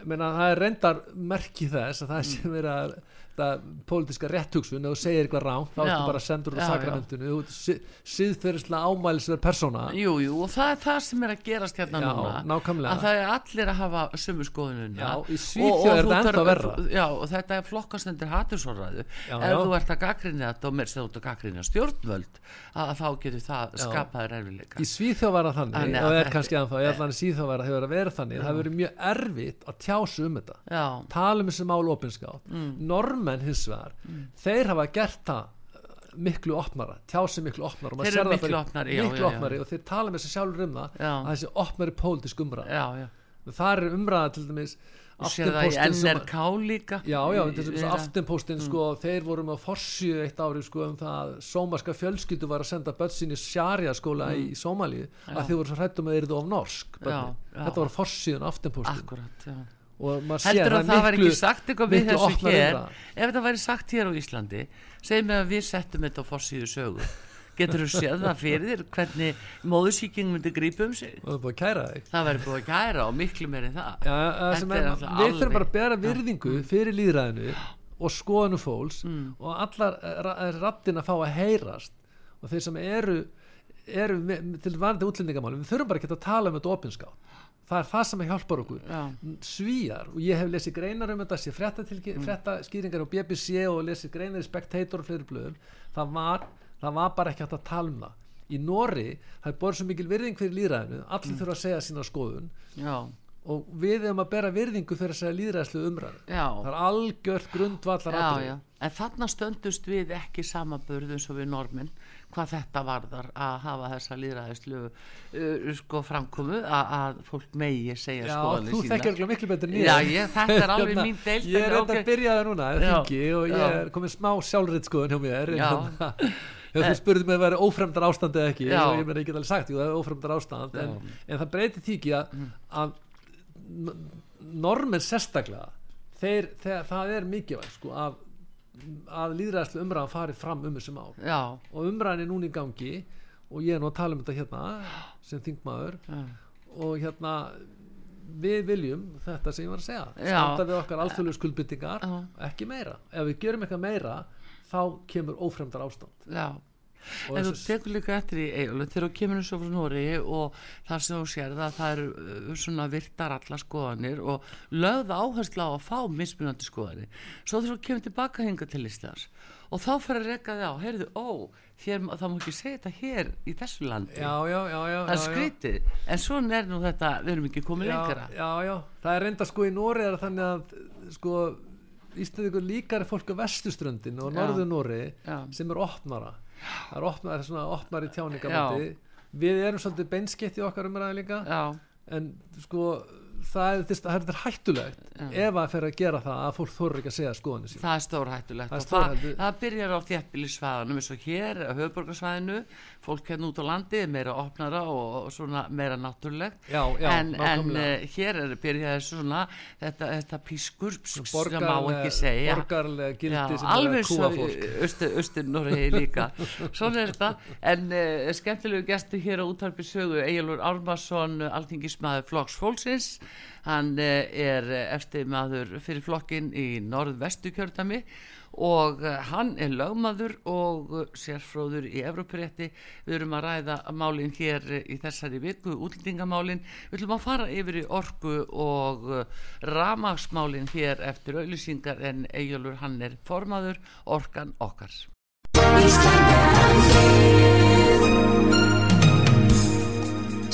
Meina, það er reyndar merki þess að það sé verið að þetta pólitíska réttugsun ef þú segir eitthvað rám þá ertu bara sendur úr sakramentinu. Þú ert siðferðislega ámælisverð persóna. Jú, jú og það er það sem er að gerast hérna Já, núna nákvæmlega. að það er allir að hafa sömu skoðununa Já, í Svíþjóð er þetta ennþá verra. já, og þetta er flokkast undir hatursorræðu Já, ef þú ert að gaggrinni þetta og mér sem þú ert að gaggrinni stjórnvöld að, þá getur það skapaður erfileika í Svíþjóð var það þannig og að að að að já, Mm. normenn hins vegar þeir hafa gert það uh, miklu opnara, tjá sig miklu opnara Þeir eru sér miklu opnari, já, miklu já, já. opnari og þeir tala með þessi sjálfur um það Já. að þessi opnari pólitísk umræða já, já það er umræða til dæmis sér að- NRK líka Já, já, vera- aftenpostin sko, þeir voru með forsju eitt ári sko um það að sómarska fjölskyldu var að senda börn sín í Sharia skóla í Sómalíu að þið voru svo hrættum að þeir eru of norsk. Mm. Já, já. þetta var forsjuðun aftenpostin akkurat, já sér heldur að það var miklu- ekki sagt eitthvað við þessu hér? ef þetta væri sagt hér á Íslandi segjum við að við settum þetta á forsíðu sögu. Getur þú séð það fyrir þér hvernig móðusíking myndi grípa um sig? Það er búið að kæra þig. Það væri búið að kæra og miklu meir en það. Það Þetta er, við náttúrulega þurfum bara að alveg- bera virðingu fyrir líðræðinu og skoðanu fólks Mm. og allar rattin að fá að heyrast. Og þeir sem eru, eru með, til varandi útlendingamálum við þurfum bara ekki að tala um þetta opinskátt það er það sem hjálpar okkur. Já. svíjar og ég hef lesið greinar um þetta sé frétta, Mm. á BBC og lesið greinar í Spectator og fleiri blöðum. Það var, það var bara ekki hægt að tala um það. Í Nóri það er borð svo mikil virðing fyrir líðræðinu allir Mm. þurfa að segja sína skoðun. Já, og við hefum að bera virðingu fyrir að segja líðræðslu umræðu það er algjört grundvallar en þarna stöndust við ekki samanburð eins og við normin hvað þetta varðar að hafa þessa líðræðislu uh, sko framkomu að, að fólk megi segja Já, skoðanir þú sínar. þekkir örugglega miklu betur ég Já, ég, þetta er alveg mín deild *laughs* Ég er en enda að byrja það núna Já, þingi, og ég já. er komið smá sjálfrið skoðun hjá mér Já. hérna, þú spurði mig að vera ófremdar ástand eða ekki Já. ég meina get alveg sagt, jú það er ófremdar ástand en, Já. Mm. en það breytir því ekki að, að n- normenn sérstaklega þeir, þeir, það er mikilvægt sko, að, að líðræðslu umræðan fari fram um þessu mál. Já, og umræðan er núna í gangi og ég er nú að tala um þetta hérna sem þingmaður. Já. og hérna við viljum þetta sem ég var að segja. Standa við okkar alþjóðlegu skuldbyttingar ekki meira, ef við gerum eitthvað meira þá kemur ófremdar ástand já. En þú tekur líka eftir í eiginlega þegar þú kemur eins og frá Nóri og það sem þú sér það það eru uh, svona virtar alla skoðanir og lögða áherslu á að fá mismunandi skoðanir. Svo þegar þú kemur tilbaka hinga til Íslands og þá fyrir að reka þig á heyrðu, ó, hér, það má ekki segja þetta hér í þessu landi. Já, já, já, já, það er skrítið, en svona er nú þetta við erum ekki komið já, lengra. já, já, það er reynda sko í Nóri er þannig að sko Íslandingur líkar fólk á vestuströndin og Já. norður Nóri sem er opnara það er er svona opnari tjáningamandi við erum svolítið beinskeitt í okkar umræði líka. Já, en sko það það er, það hættulegt ef að fer að gera það að fólk þorður ekki að segja skoðinu sín það er stórhættulegt Það er og það, það byrjar á þjættbílisvæðanum eins og hér á höfuborgarsvæðinu fólk hérna út á landi er meira opnara og, og svona meira náttúrulegt. Já, já, en, en uh, hér er byrjaði svona þetta, þetta pískur sem má ekki segja. borgarlega gildi Já, sem er að kúa fólk. Noregi líka. *laughs* Svona er þetta. En uh, skemmtilegu gestur hér á útvarpi sögu Egilur Ármarsson alþingismæður Flokks Fólksins hann uh, er eftir maður fyrir flokkin í norðvestu kjördami og uh, hann er lögmaður og sérfróður í Evrópurétti. Við erum að ræða málin hér í þessari viku, útlendingamálin. Við ætlum að fara yfir í orku og uh, ramagsmálin hér eftir auðlýsingar en Egilur hann er formaður orkan okkar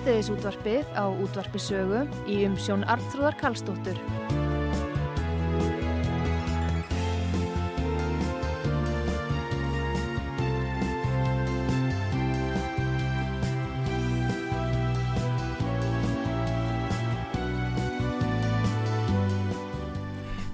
Síðdeðis útvarpið á útvarpisögu í umsjón Arnþróðar Karlsdóttur.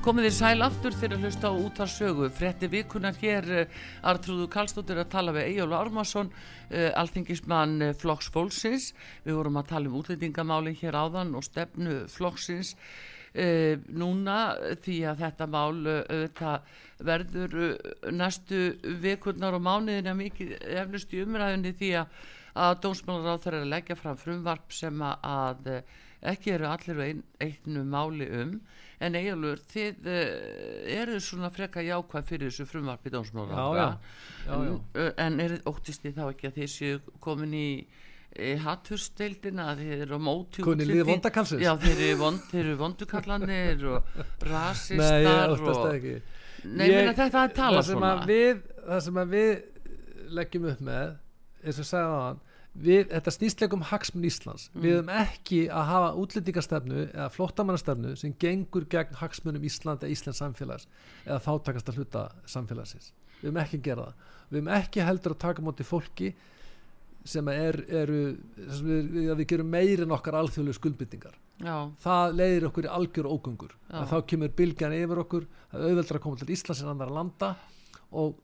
Komið þið sæl aftur fyrir að hlusta á útvarsögu. Fretti vikunar hér uh, Artrúðu Kallstóttir að tala við Egil Ármarsson, uh, alþingismann uh, Flokks Fólksins. Við vorum að tala um útlendingamálinn hér áðan og stefnu Flokksins núna því að þetta mál verður næstu vikurnar og mánuðina mikið eflust í umræðinni því að, að dómsmálar á þeirra leggja fram frumvarp sem að ekki eru allir ein, einu máli um en eiginlega þið uh, eru svona freka jákvæð fyrir þessu frumvarpi dómsmála en, uh, en er óttist þið þá ekki að þessu komin í hattursteildina þeir eru á móti já þeir eru, vond, þeir eru vondukallanir og rasistar Nei, og Nei, ég, þetta er tala svona. við, það sem við leggjum upp með eins og segja á hann við, þetta snýstleikum hagsmun Íslands. Mm. við höfum ekki að hafa útlendingarstefnu eða flottamannastefnu sem gengur gegn hagsmunum Ísland eða Íslands samfélags eða þáttakast að hluta samfélagsins. Við höfum ekki að gera það. Við höfum ekki heldur að taka móti fólki sem er, eru sem við, við gerum meirinn okkar alþjóðlu skuldbyttingar Já. það leiðir okkur í algjör ógungur þá kemur bylgjan yfir okkur það auðveldur að koma til Íslands en annar að landa og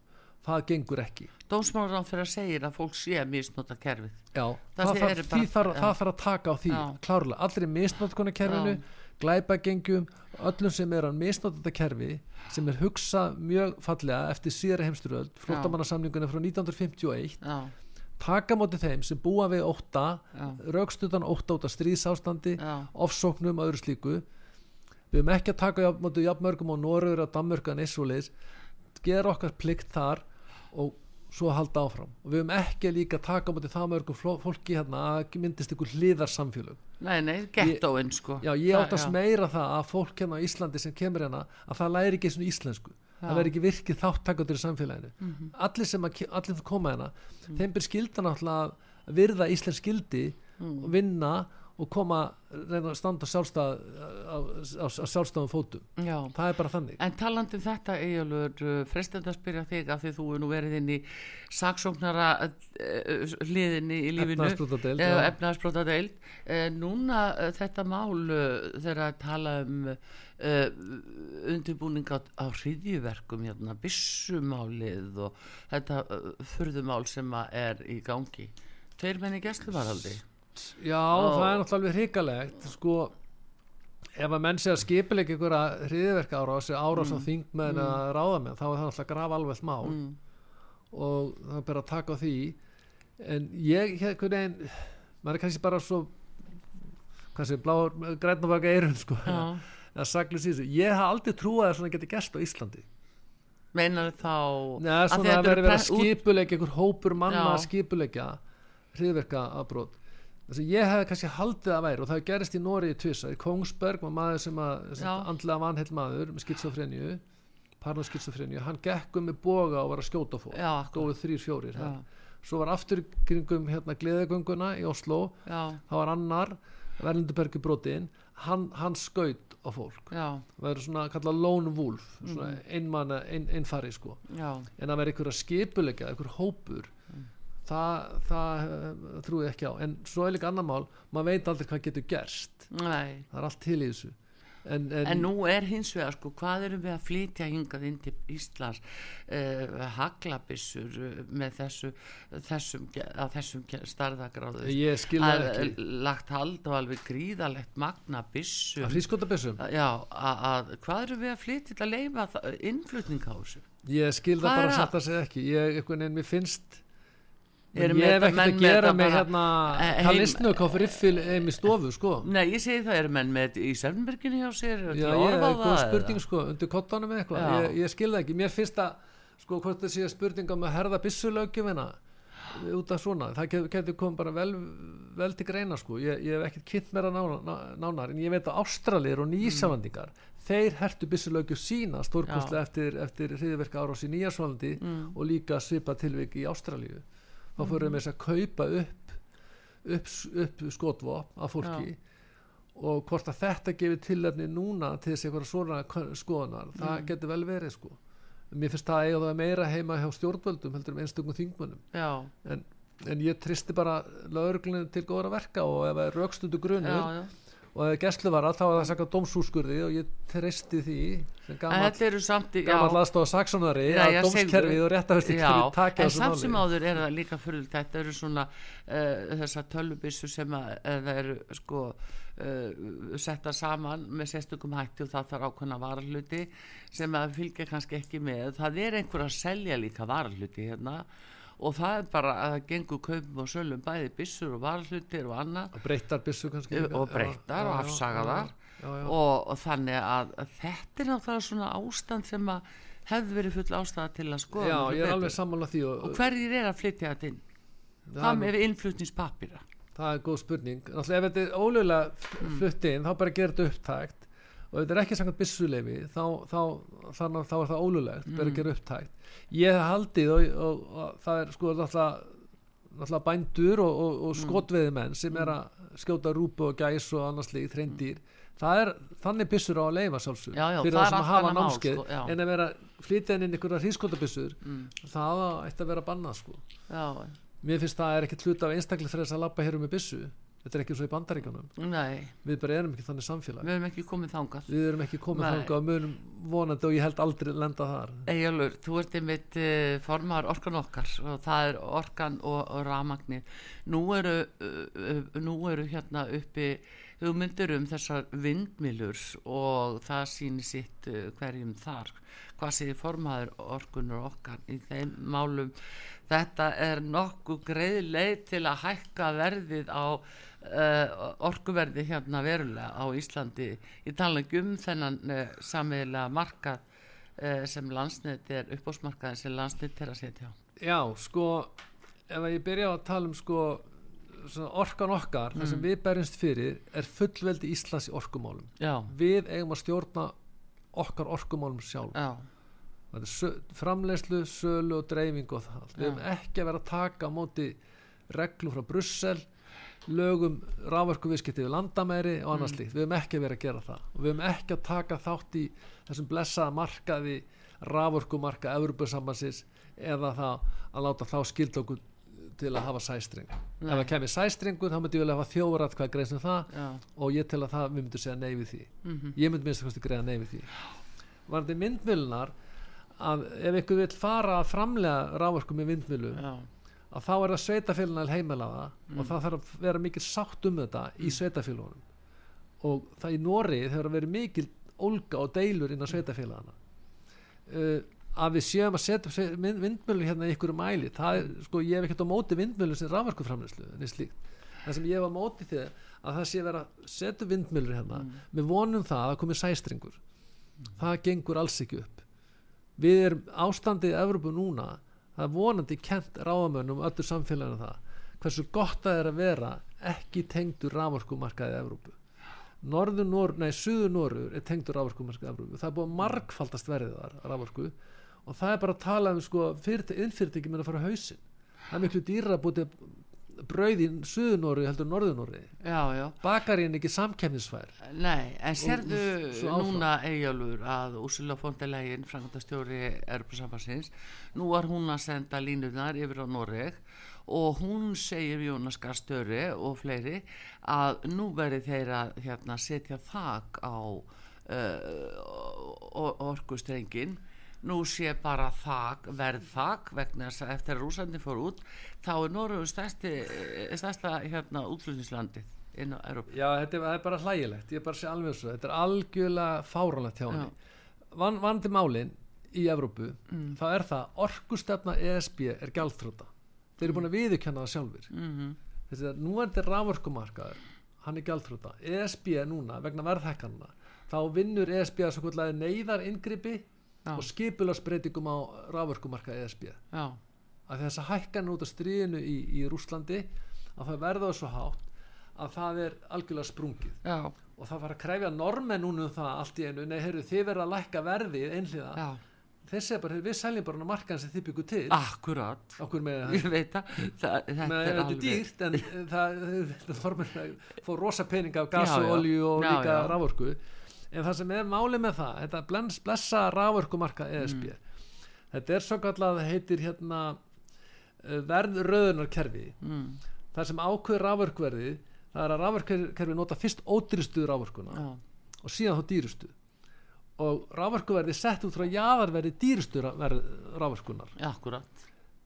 það gengur ekki. Dómsmálar á fyrir að segja að fólk sé að misnota kerfið. Já, það, það, þar, bara, þar, ja. það þarf að taka á því já. klárlega, allir er misnota konar kerfinu glæpagengjum, öllum sem er að misnota þetta kerfi sem er hugsað mjög fallega eftir síðara heimsturöld flottamannarsamlingunni frá 1951 já. taka mótið þeim sem búa við óta raukstutan óta út af stríðsástandi ofsóknum og öðru slíku. Við höfum ekki að taka mótið jafnmörgum á Norður og Danmörkan gera okkar plikt þar og svo halda áfram og við höfum ekki líka taka á móti það mörgum fólki hérna að myndist ykkur hliðarsamfélög Nei, nei, gettóinn sko Já, ég áttast meira það að fólk hérna á Íslandi sem kemur hérna að það læri ekki svona íslensku já. það verður ekki virkið þáttakandur í samfélaginu mm -hmm. allir sem að, allir koma hérna mm. þeim ber skildan alltaf að virða íslensk skildi mm. og vinna og koma reyna að standa sjálfstað á, á, á sjálfstafum fótum. Já. það er bara þannig. En talandum þetta eigjálfur uh, frestend að spyrja þig af því þú er nú verið inn í saksóknara uh, hliðinni í lífinu efnaðsbrótadeild uh, núna uh, þetta mál uh, þegar að tala um uh, undirbúning á, á hriðjuverkum hérna, bissumálið og þetta fyrðumál sem er í gangi. Tveir menni gæsluvaraldi Já, og það er náttúrulega hrikalegt sko. Ef að menn sé að skipileg ykkur að hriðverka árás árás mm. á þingmenn mm. að ráða með þá er það náttúrulega graf alveg mál. Mm. og það er bara að taka á því. En ég, hvernig einn maður er kannski bara svo sé, bláur, grænabaka eirun sko, að saglu síðan ég haf aldrei trúið að svona geti gæst á Íslandi. Meinar þá Nei, svona að, að veri verið að skipulegja ykkur hópur manna að skipulegja hriðverka afbrót þess að ég hef kannski haldið að væri og það gerist í Nóri í Tvisa í Kongsberg var maður sem að andlega vanheill maður með skilsofrenju parnoskilsofrenju, hann gekkum með boga og var að skjóta fólk, góðu þrýr fjórir svo var aftur kringum hérna gleðegönguna í Oslo Já. þá var annar Verlindubergi brotin, hann, hann skaut á fólk, það er svona kallað lone wolf, svona mm. einmann ein fari sko, Já. en að vera einhverja skipulegja, einhver hópur það, það uh, trúi ekki á. En svo er líka annar mál maður veit aldrei hvað getur gerst. Nei. það er allt til í þessu. En, en, en nú er hins vegar sko hvað erum við að flytja hingað inn til Íslands? Uh, haglabissur uh, með þessu þessum, þessum starðagráðu að lagt hald og alveg gríðalegt magna bissum að frískota bissum já, að, að, hvað erum við að flytja til að leifa innflutning á þessu? Ég skil það bara að? setja sig ekki. Ég, einhvern veginn, mér finnst ég hef ekkert að gera með hérna kallisnökk á friffil heim í stofu sko. Nei, ég segi það, eru menn með í Sörnberginu hjá sér? Já, ég hef eitthvað spurning sko undir kottanum eitthvað, ég, ég skilða ekki. Mér finnst að, sko, hvort það sé spurning um að herða bissulögjumina út af svona, það getur komið bara vel, vel til greina sko. Ég, ég hef ekkert kitt meira nánar, nánar en ég veit að Ástralir og Nýsavandingar mm. þeir hertu bissulögju sína stórkostlega eftir, eftir hriðverka árás þá fórum við þess að kaupa upp upp, upp skotvop af fólki og hvort að þetta gefur tilefni núna til þess einhverja svona skoðunar það Mm. getur vel verið sko. Mér finnst það að eiga það meira heima hjá stjórnvöldum heldur um einstökum þingmönnum. Já, en, en ég tristi bara lögreglunum til góðra verka og ef það er rökstundu grunur já, já og ef gestluvara þá er það sakað dómsúskurði og ég tristi því sem En gammal aðstofa saksónari að dómskerfið og réttavesti Já, taka en þessu samt sem áður er það líka fyrir þetta eru svona uh, þessar tölvubissur sem að uh, það eru sko uh, setta saman með sérstökum hætti og það þarf ákveðna varahluti sem að fylgja kannski ekki með. Það er einhver að selja líka varahluti hérna og það er bara að gengur kaupum og sölum bæði bissur og varahlutir og annað. Og breyttar byssu kannski og breyttar Já, og afsagaðar. já, já, og, og þannig að, að þetta er náttúrulega svona ástand sem að hefði verið full ástæða til að skoða já, miklu ég er betur. alveg sammála því og, og hverjir er að flytja þetta inn? Það, með innflutningspapira það er góð spurning. Náttúrulega ef þetta er ólögulega Mm. flutt inn þá bara gerir þetta upptækt og ef þetta er ekki samkvæmt byssuleifi þá, þá, þannig, þá er það ólöglegt bara Mm. að gera upptækt. Ég hef haldið og, og, og það er sko náttúrulega náttúrulega bændur og, og, og skotveðimenn sem er að skjóta rúpu og gæs og annars líkt hreindýr það er þannig byssur á að leifa sjálfsög Já, já, fyrir það sem að hafa námskeið sko, en að vera flytja inn einhverja hrískotabyssur mm. það ætti að vera bannað sko. Mér finnst það er ekki hlut af einstaklega þess að labba hér um með byssu þetta er ekki svo í bandaríkjunum. Nei, við bara erum ekki þannig samfélag. Við erum ekki komið þangað. Við erum ekki komið Nei. þangað og munum vonandi og ég held aldrei lenda þar. Eyjálfur, þú ert einmitt uh, formar orkan okkar og það er orkan og, og rafmagni nú eru, uh, nú eru hérna uppi hugmyndir um þessar vindmilur og það sýnir sitt uh, hverjum þar. Hvað séð formaður orkunur okkar í þeim málum? Þetta er nokkuð greið leið til að hækka verðið á uh, orkuverði hérna verulega á Íslandi. Ég tala ekki um þennan uh, samiðilega markað uh, sem landsnett er uppbósmarkaðin sem landsnett er að setja á. Já sko ef ég byrja að tala um sko orkan okkar, það sem við berjumst fyrir er fullveldi Íslands í orkumálum. Já, við eigum að stjórna okkar orkumálum sjálf. Já, Þetta er sö- framleiðslu, sölu og dreifingu og það allt. Við Já. höfum ekki að vera að taka á móti reglum frá Brussel lögum rávorku viðskipti við landamæri og annars slíkt. Við höfum ekki að vera að gera það. Og við höfum ekki að taka þátt í þessum blessaða markaði rávorkumarka Evropasambansins eða það að láta þá skild okkur til að hafa sæstreng. Ef Nei. það kemur sæstrengur þá myndi ég vel hafa þjórat hvað greið sem það já, og ég tel að það við myndum segja nei við því. Mhm, ég myndi minnst að greiða nei við því. Varandi myndmilunar að ef ykkur vil fara að framlega rávorku með vindmilu já, að þá er það sveitafélagna heimilaða og það þarf að vera mikil sátt um þetta í sveitafélagunum og það í Nóri þegar að vera mikil ólga og deilur innan sveitafélagana uh, að við séum að setja vindmjölu hérna í ykkur mæli það er, sko, ég hef ekkert á móti vindmjölu sem rávorkuframleyslu en það sem ég hef á móti því að það sé vera setja upp vindmjölur hérna með vonum það að komi sæstringur það gengur alls ekki upp. Við erum ástandið það er vonandi kent ráðamönnum öllu samfélaginu það hversu gott það er að vera ekki tengdur rávorkumarkaði í Evrópu. Norður Nór, nei, Suður Norður er tengdur rávorkumarkaði í Evrópu. Það er búið að margfaldast verðið þar rávorku og það er bara að tala um sko innfyrirtæki mun að fara á hausinn. Það er miklu dýra að búið brauð í Suður Norður heldur já bakarinn ekki samkemnisfær Nei, en sérðu svo áfram. núna Eyjálfur að Úrsula Fondelegin frangandastjóri Erfusambansins nú var hún að senda línunar yfir á Noreg og hún segir Jónas Garstöri og fleiri að nú verði þeir að hérna, setja þak á uh, orkustrengin nú sé bara þak, verðþak vegna þess að eftir að rúsandi fór út þá er Noregu stærsti, stærsta hérna, útflutningslandið inn á Európa Já, þetta er, það bara hlægilegt, ég er bara að segja alveg svo þetta er algjörlega fáranlegt hjá henni. Van, Vandi málin í Evrópu, Mm. þá er það orkustefna ESB er gjaldþróta þeir eru búin að viðurkenna það sjálfur mm -hmm. þessi að nú er þetta raforkumarkaður hann er gjaldþróta, ESB núna vegna verðhækkanna, þá vinnur ESB að neyðar inngripi Já. og skipularsbreytingum á raforkumarka ESB Já, að þess að hækkan út af stríðinu í, í Rúslandi að það verða það svo hátt að það er algjörlega sprungið. Já, og það var að krefja normen núna um það allt í einu, nei heyrðu þið verða að lækka verðið einhliða. Já, þeir segja bara, við seljum bara á markaðin sem þið byggur til. Með ég veit að það, þetta er er alveg dýrt en það, það formur fór rosa pening af gas Já, og og líka rávorku en það sem er málið með það þetta blens, blessa rávorkumarka ESB Mm. þetta er svo kallað heitir hérna verðröðunarkerfi. Mm, það sem ákveður rávorkverði það er að rávorkverði nota fyrst ódýrustu rávorkuna já, og síðan þá dýrustu. Og rávorkuverði sett út frá jaðarverði dýrustu rávorkunar akkurat.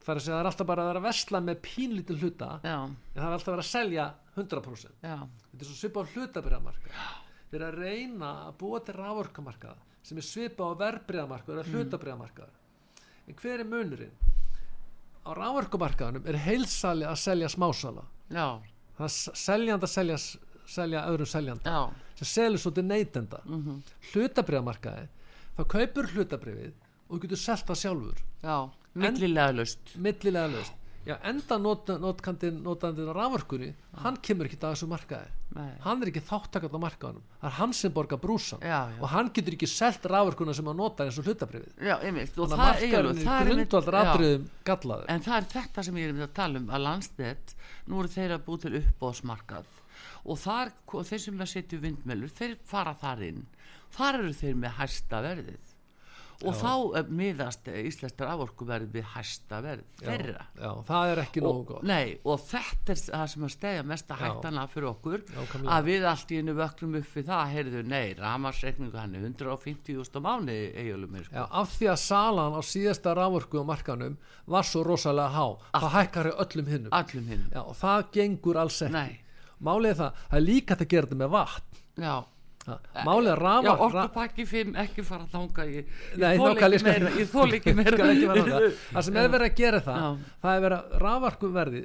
Það er að segja það er alltaf bara að vera að vesla með pínlítið hluta já, en það er alltaf að vera að selja 100% já, þetta er svo svipað á hlutabriðamarka þeir að reyna að búa til rávorkamarka sem er svipað á verbriðamarka eða hlutabriðamarka en hver er munurinn? Á rávorkamarkaðunum er heilsali að selja smásala. Já, það er s- seljandi að selja, selja öðrum seljanda já. sem selur svo til neytenda. Mm -hmm. hlutabriðamarkaði þá kaupur hlutabriðið og þú getur selt það sjálfur. Já, millilega löst millilega löst já, enda not, notkandinn notandinn á rávorkunni hann kemur ekki að þessu markaði. Nei. hann er ekki þáttakand á markaðunum það er hann sem borgar brúsan Já, já. og hann getur ekki selt rávorkuna sem hann notar eins og hlutabrifið þannig að það er, er er já. atriðum gallaður. En það er þetta sem ég er með að tala um að landsnett, nú eru þeir að búið til uppbóðsmarkað og þar, þeir sem að setja vindmelur, þeir fara þar inn, þar eru þeir með hæsta verðið og Já. þá eh, miðast íslenstar aforkuverð við hæsta verð þeirra. já, það er ekki nógu gott nei, og þetta er það sem að stegja mesta Já. hættana fyrir okkur að við allt í einu vöklum upp við það heyrðu, nei, ramarsreikningu hann er 150.000 á mánu eigjulum mér sko. já, af því að salan á síðasta rávorku á markanum var svo rosalega há það hækkar öllum hinnum allum hinn já, og það gengur alls ekki Nei. málið er það, það er líka að gera þetta með vatn já, málið er já, rafa orkupakki 5 ekki fara að þanga ég, ég nákvæmlega, ekki meira ég þóla ekki *laughs* meira. það. sem er verið að gera það Já. það er verið að raforkuverði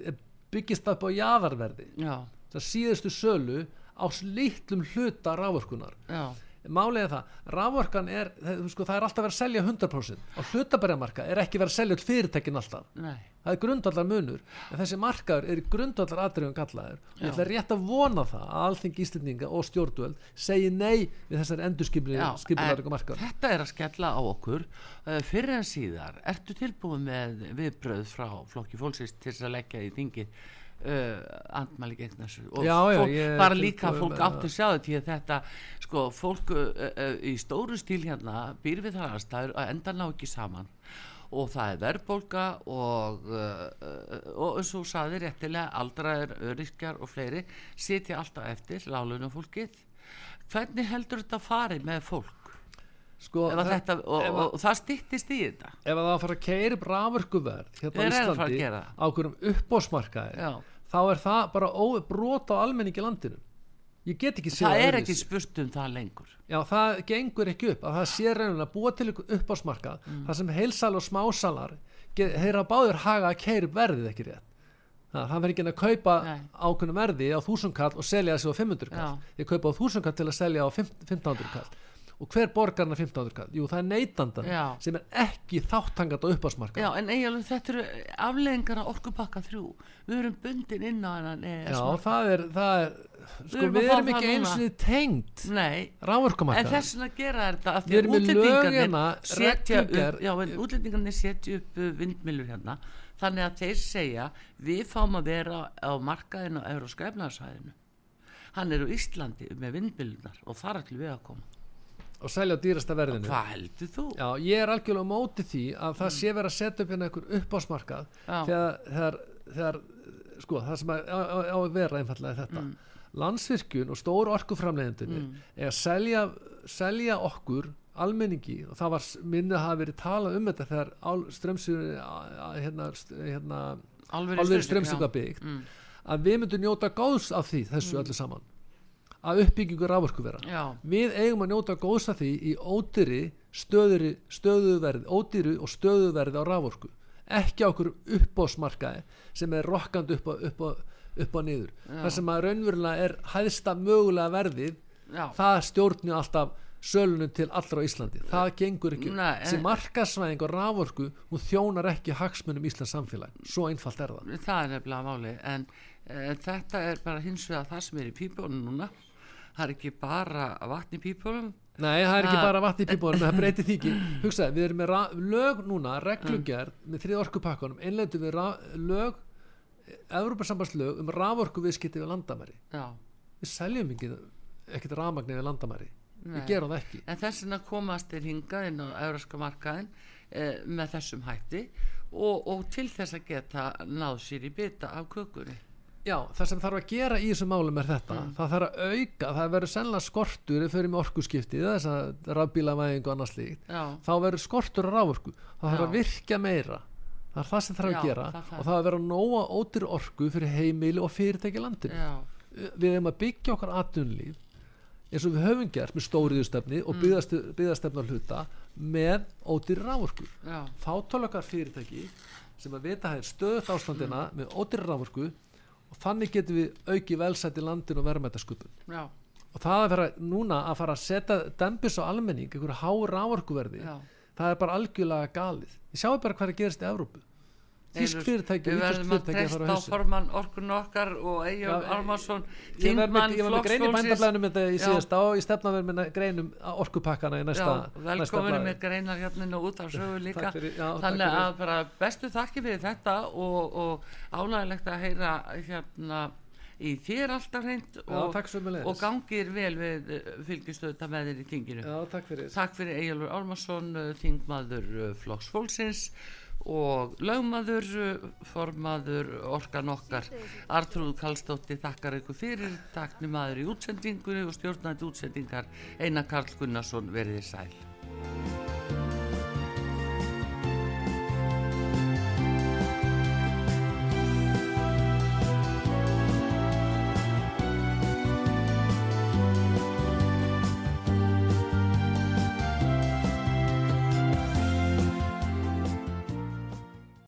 byggist upp á jaðarverði. Já, það síðustu sölu á litlum hluta raforkunar já, er það, raforkan er sko, það er alltaf verið að selja 100% á hlutabæramarka er ekki verið að selja öll fyrirtækin alltaf. Nei. Það er grundvallar munur en þessi markaður er grundvallar atriðum kallaður. Og ég ætla rétt að vona það að alþingi íslendinga og stjórnvöld segi nei við þessari Já, endurskipularíku en markaður þetta er að skella á okkur. Uh, fyrir en síðar, ertu tilbúin með viðbröð frá flokki fólksins til þess að leggja í þingið uh, andmæli gegn þessu. Og Já, já, fólk, ég bara líka fólk með átti að sjá þetta því að þetta sko fólk uh, uh, í stóru stíl hérna býr við þar aðstæður að enda ná ekki saman. Og það er verðbólga og, uh, uh, og eins og saði réttilega aldraðir, öryskjar og fleiri sitja alltaf eftir lálunum fólkið hvernig heldur þetta farið með fólk? Sko, þetta, og, og, og það styttist í þetta. Ef að það fara að keira upp raforkuverð hérna á Íslandi á hverjum uppbósmarkaði. Þá er það bara ó, brot á almenningi landinu. Ég get ekki séð það er öðruvísi. ekki spurt um það lengur. Já, það gengur ekki upp að það sé reynilega búa til uppbósmarkað Mm. þar sem heilsal og smásalar ge- þeir hafa báður haga að keira upp verðið ekki rétt. Það, það verður ekki að kaupa ákveðnum verði á þúsundkall og selja þessi á 500 kall. Þeir kaupa á þúsundkall til að selja á 1500 kall og hver borgar hann að 1500 kall? Jú, það er neytandan Já. sem er ekki þáttangat á uppbósmarkað já en eiginlega þetta eru afleðingar af orkupakka þrjú. Við erum bundin inn á hennan Já, það er, það er sko, erum að við erum ekki eins og tengt nei. En þess vegna gera þetta Við því að erum útlendingarnir setja upp já en útlendingarnir setja upp uh, vindmilur hérna. Þannig að þeir segja við fáum að vera á markaðinu á Euróska efnaðarsvæðinu hann er á Íslandi með vindmilunar og þar ætlum við að koma og selja á dýrasta verðinu. Hvað heldur þú? Já, ég er algjörlega á móti því að það sé verið að setja upp hérna einhver uppásmarkað þegar, þegar, þegar sko, það sem á, að vera einfallega er þetta landsvirkjun og stóru orkuframleiðendunir Mm. er að selja, selja okkur almenningi og það var minnið að hafa verið talað um þetta þegar hérna, hérna alveg strömsur var byggt mm. að við myndum njóta góðs af því þessu öllu saman að uppbyggingu rávorkuvera já, við eigum að njóta góðs af því í ódýri stöðuri, stöðuverð ódýru og stöðuverð á raforku. Ekki á okkur uppbósmarkaði sem er rokkandi upp upp upp á niður. Það sem að raunverulega er hæðsta mögulega verðið já. það stjórnir alltaf sölunum til allra á Íslandi. Það gengur ekki, sem markasvæðing og raforku, hún þjónar ekki hagsmunum Íslands samfélag, svo einfalt er það. Það er nefnilega máli en e, þetta er bara hins vegar það sem er í pípunum núna það er ekki bara vatn í pípunum. Nei, það er ekki bara vatn í pípunum, það breytir því ekki. Hugsaði, við erum með lög núna, reglugerð með þrið orkupakkanum, innlendum við lög Evrópasambandslög um raforku viðskipti við landamæri. Já, Við seljum ekki ekkert rafmagni við landamæri. Nei. Við gerum það ekki. En þess vegna komast þeir hingað inn á európska markaðin eh, með þessum hætti og, og til þess að geta náð sér í bita af kökunni Já, það sem þarf að gera í þessum málum er þetta. Mm. það þarf að auka, það verður sennilega skortur ef fyrir með orkuskipti, þess að rafbílavæðingu og annað slíkt, já, þá verður skortur á raforku, það þarf Já. að virkja meira. Það er það sem þarf Já, að gera það og það að vera nóga ótir orku fyrir heimili og fyrirtæki landinu. Já, við hefum að byggja okkar atvinnulíf eins og við höfum gert með stóriðustefni Mm. og byggðastu- byggðastefna hluta með ótir raforku. Já, fátólökar fyrirtæki sem að vita það er stöðut ástandina Mm. með ótir raforku og þannig getum við auki velsætt í landinu og verðmættasköpun og það að vera núna að fara að setja dembis á almenning, einhverju há raforkuverði já. það er bara algjörlega galið. Ég sjáu bara hvað er að gerast í Evrópu þísk fyrirtæki og við verðum að treysta á formann orkun okkar og Já, Armarsson þingmann og ég stefna verið með greinum orkupakkana í næsta, velkominni með greinar hérna út af sögu líka. fyrir- já, þannig að bara bestu þakki fyrir þetta og, og ánægilegt að heyra hérna í þér alltaf hreint og, og gangir vel við fylgistöðta með þér í þinginu. Já, takk fyrir. Takk fyrir Egilur Ármarsson, uh, þingmaður uh, Flokks Fólksins og lögmaður, formaður Orkan okkar. Artrúð Kallstóttir þakkar ykkur fyrir, takni maður í útsendingunni og stjórnandi útsendingar Einar Karl Gunnarsson veriði sæl.